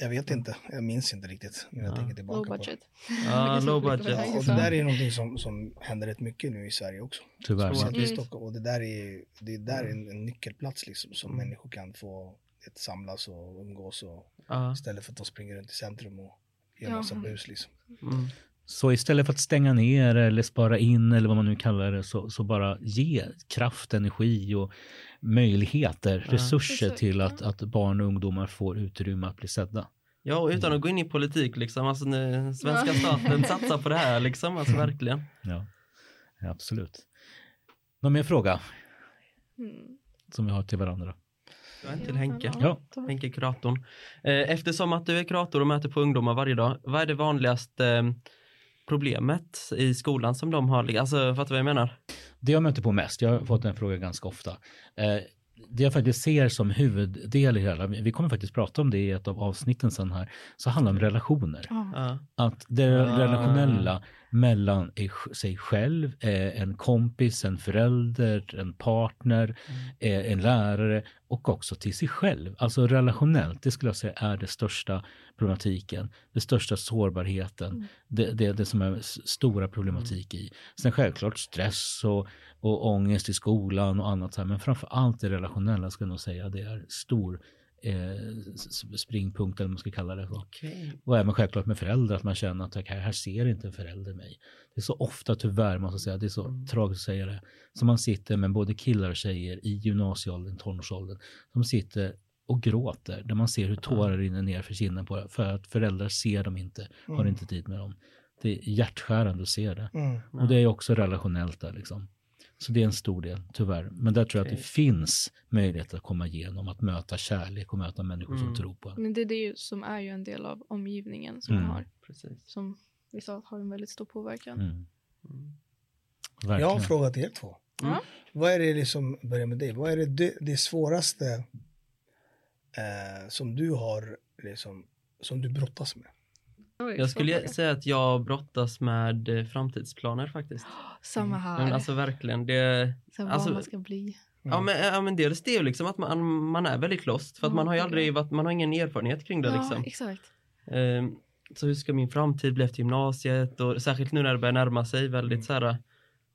Jag vet inte, jag minns inte riktigt när jag Ja. tänker tillbaka Low på det. budget. Ja, *laughs* low Ja, budget. och det där är någonting som, som händer rätt mycket nu i Sverige också. Tyvärr. Att Mm. i Stockholm, och det där är, det där är en, en nyckelplats liksom som människor kan få ett, samlas och umgås och Ja. istället för att de springer runt i centrum och gör Ja. massa bus liksom. Mm. Så istället för att stänga ner eller spara in eller vad man nu kallar det så, så bara ge kraft, energi och möjligheter, Ja. resurser till ja. att, att barn och ungdomar får utrymme att bli sedda. Ja, och utan att gå in i politik liksom, alltså när svenska staten *laughs* satsar på det här liksom, alltså verkligen. Ja, ja absolut. Någon mer fråga Mm. som vi har till varandra? Jag är till Henke. Ja. Henke kuratorn. Eh, Eftersom att du är kurator och möter på ungdomar varje dag, vad är det vanligaste eh, problemet i skolan som de har? Alltså, fattar du vad jag menar? Det jag möter på mest, jag har fått den frågan ganska ofta. Eh, det jag faktiskt ser som huvuddel i hela, vi kommer faktiskt prata om det i ett av avsnitten sen här, så handlar det om relationer. Ja. Ja. Att det Ah. relationella mellan sig själv, eh, en kompis, en förälder, en partner, eh, en lärare och också till sig själv. Alltså relationellt, det skulle jag säga är det största problematiken, det största sårbarheten, det, det, det som är stora problematik i. Sen självklart stress och, och ångest i skolan och annat, här, men framför allt det relationella skulle jag nog säga det är stor eh, springpunkt eller vad man ska kalla det. Okej. Och även självklart med föräldrar, att man känner att okay, här ser inte en förälder mig. Det är så ofta tyvärr, måste jag säga, det är så tragiskt att säga det, som man sitter med både killar och tjejer i gymnasieåldern, tonårsåldern, som sitter och gråter, där man ser hur tårar rinner ner för kinden på för att föräldrar ser dem inte, har Mm. inte tid med dem. Det är hjärtskärande att se det. Mm. Och det är också relationellt där liksom. Så det är en stor del, tyvärr. Men där tror jag att det finns möjlighet att komma igenom, att möta kärlek och möta människor som Mm. tror på en. Men det är det ju som är ju en del av omgivningen som Mm. har. Precis. Som vi sa har en väldigt stor påverkan. Mm. Mm. Jag har Verkligen. en fråga till er två. Ja. Vad är det liksom, börja med dig, vad är det, det, det svåraste eh, som du har, liksom, som du brottas med? Oj, Jag skulle säga att jag brottas med eh, framtidsplaner faktiskt. *gasps* Samma Mm. här. Men alltså verkligen, det, så vad alltså- man ska bli. ja, men, ja men dels det är ju liksom att man, man är väldigt lost för att Ja, man har ju aldrig varit, man har ingen erfarenhet kring det Ja, liksom. exakt. Ehm, så hur ska min framtid bli efter gymnasiet och särskilt nu när det börjar närma sig väldigt Mm. så här.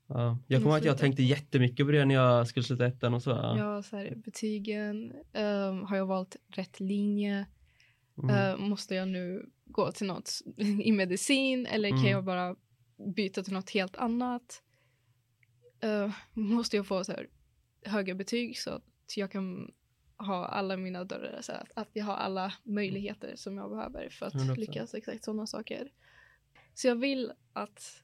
Ja, jag kommer ihåg att jag tänkte jättemycket på det när jag skulle sluta ettan och så. Ja. Ja, så här, betygen. ehm, har jag valt rätt linje? Mm. Eh, måste jag nu gå till något *laughs* i medicin eller kan Mm. jag bara byta till något helt annat? Eh, måste jag få så här, höga betyg så att jag kan ha alla mina dörrar, så att, att jag har alla möjligheter som jag behöver för att 100%. lyckas. Exakt sådana saker. Så jag vill att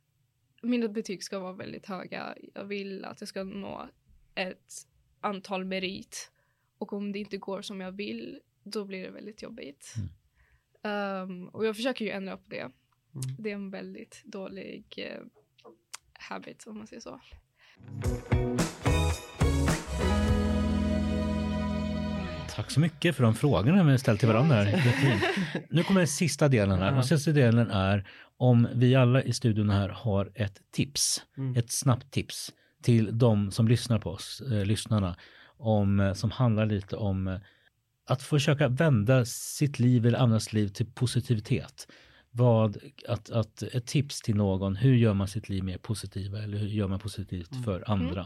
mina betyg ska vara väldigt höga. Jag vill att jag ska nå ett antal merit. Och om det inte går som jag vill, då blir det väldigt jobbigt. Um, och jag försöker ju ändra på det. Mm. Det är en väldigt dålig eh, habit, om man säger så. Tack så mycket för de frågorna vi ställt till varandra. *laughs* Nu kommer den sista delen här. Den sista delen är om vi alla i studion här har ett tips, Mm. ett snabbt tips till de som lyssnar på oss, eh, lyssnarna, om, eh, som handlar lite om eh, att försöka vända sitt liv eller andras liv till positivitet. Vad, att, att, ett tips till någon, hur gör man sitt liv mer positivt eller hur gör man positivt Mm. för andra?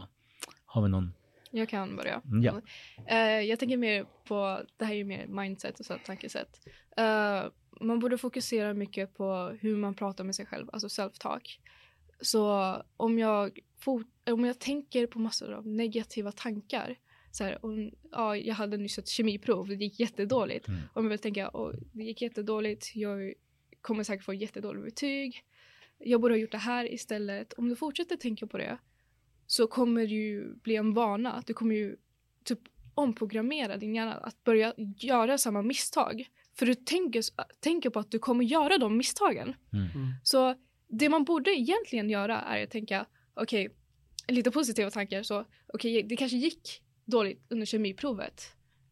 Har vi någon? Jag kan börja. Mm, Ja. Eh, jag tänker mer på, det här är ju mer mindset och så tankesätt. Eh, man borde fokusera mycket på hur man pratar med sig själv, alltså self-talk. Så om jag, om jag tänker på massor av negativa tankar, så här, om, ja, jag hade nyss ett kemiprov, det gick jättedåligt. Mm. Om jag vill tänka, oh, det gick jättedåligt, jag kommer säkert få jättedåligt betyg. Jag borde ha gjort det här istället. Om du fortsätter tänka på det så kommer det ju bli en vana. Du kommer ju typ omprogrammera din hjärna att börja göra samma misstag. För du tänker, tänker på att du kommer göra de misstagen. Mm. Mm. Så det man borde egentligen göra är att tänka, okej, lite positiva tankar. Så okej, det kanske gick dåligt under kemiprovet.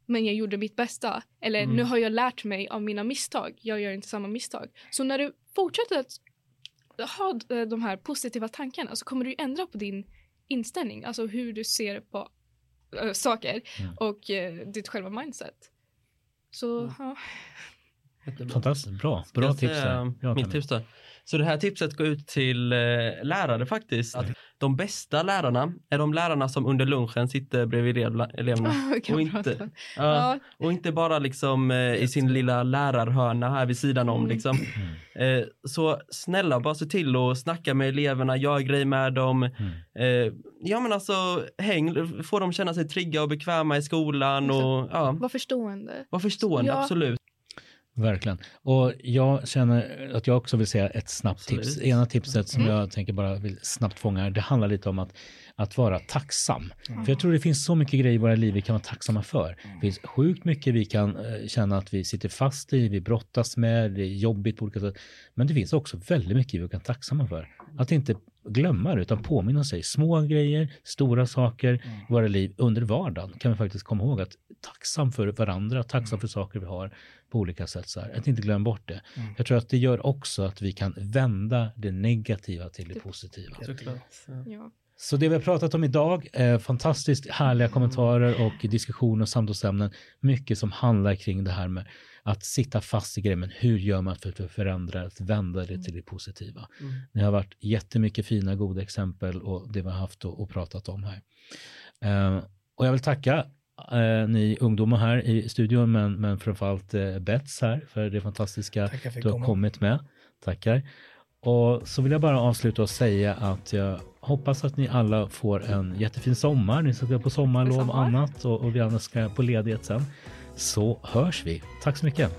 Men jag gjorde mitt bästa. Eller Mm. nu har jag lärt mig av mina misstag. Jag gör inte samma misstag. Så när du fortsätter att ha eh, de här positiva tankarna så kommer du ändra på din inställning. Alltså hur du ser på äh, saker Mm. och äh, ditt själva mindset. Så Mm. ja. Jättebra. Fantastiskt, bra. Bra jag tips där. Ja, mitt tips då. Så det här tipset går ut till eh, lärare faktiskt. Att de bästa lärarna är de lärarna som under lunchen sitter bredvid elev- eleverna. *laughs* Och inte, Ja, och inte bara liksom eh, i sin lilla lärarhörna här vid sidan om. Mm. Liksom. *clears throat* Eh, så snälla bara se till att snacka med eleverna, gör grejer med dem. Mm. Ja men alltså häng, få dem känna sig trygga och bekväma i skolan och ja, var förstående. var förstående, Ja. absolut. Verkligen. Och jag känner att jag också vill säga ett snabbt Absolut. tips. Ena tipset som Mm. jag tänker bara vill snabbt fånga det handlar lite om att, att vara tacksam. För jag tror det finns så mycket grejer i våra liv vi kan vara tacksamma för. Det finns sjukt mycket vi kan eh, känna att vi sitter fast i, vi brottas med, det är jobbigt på olika sätt. Men det finns också väldigt mycket vi kan vara tacksamma för. Att inte glömma det utan påminna sig. Små grejer, stora saker i våra liv under vardagen kan vi faktiskt komma ihåg att tacksam för varandra, tacksam för saker vi har på olika sätt. Så här. Att inte glömma bort det. Mm. Jag tror att det gör också att vi kan vända det negativa till det positiva. Såklart. Ja. Så det vi har pratat om idag är fantastiskt härliga kommentarer och diskussioner och samtalsämnen. Mycket som handlar kring det här med att sitta fast i grejer, men hur gör man för att förändra, att vända det till det positiva. Mm. Det har varit jättemycket fina, goda exempel och det vi har haft och, och pratat om här. Eh, och jag vill tacka eh, ni ungdomar här i studion, men, men framförallt eh, Bets här för det fantastiska du har komma. kommit med. Tackar. Och så vill jag bara avsluta och säga att jag hoppas att ni alla får en jättefin sommar. Ni ska gå på sommarlov och annat och, och vi andra ska på ledighet sen. Så hörs vi. Tack så mycket.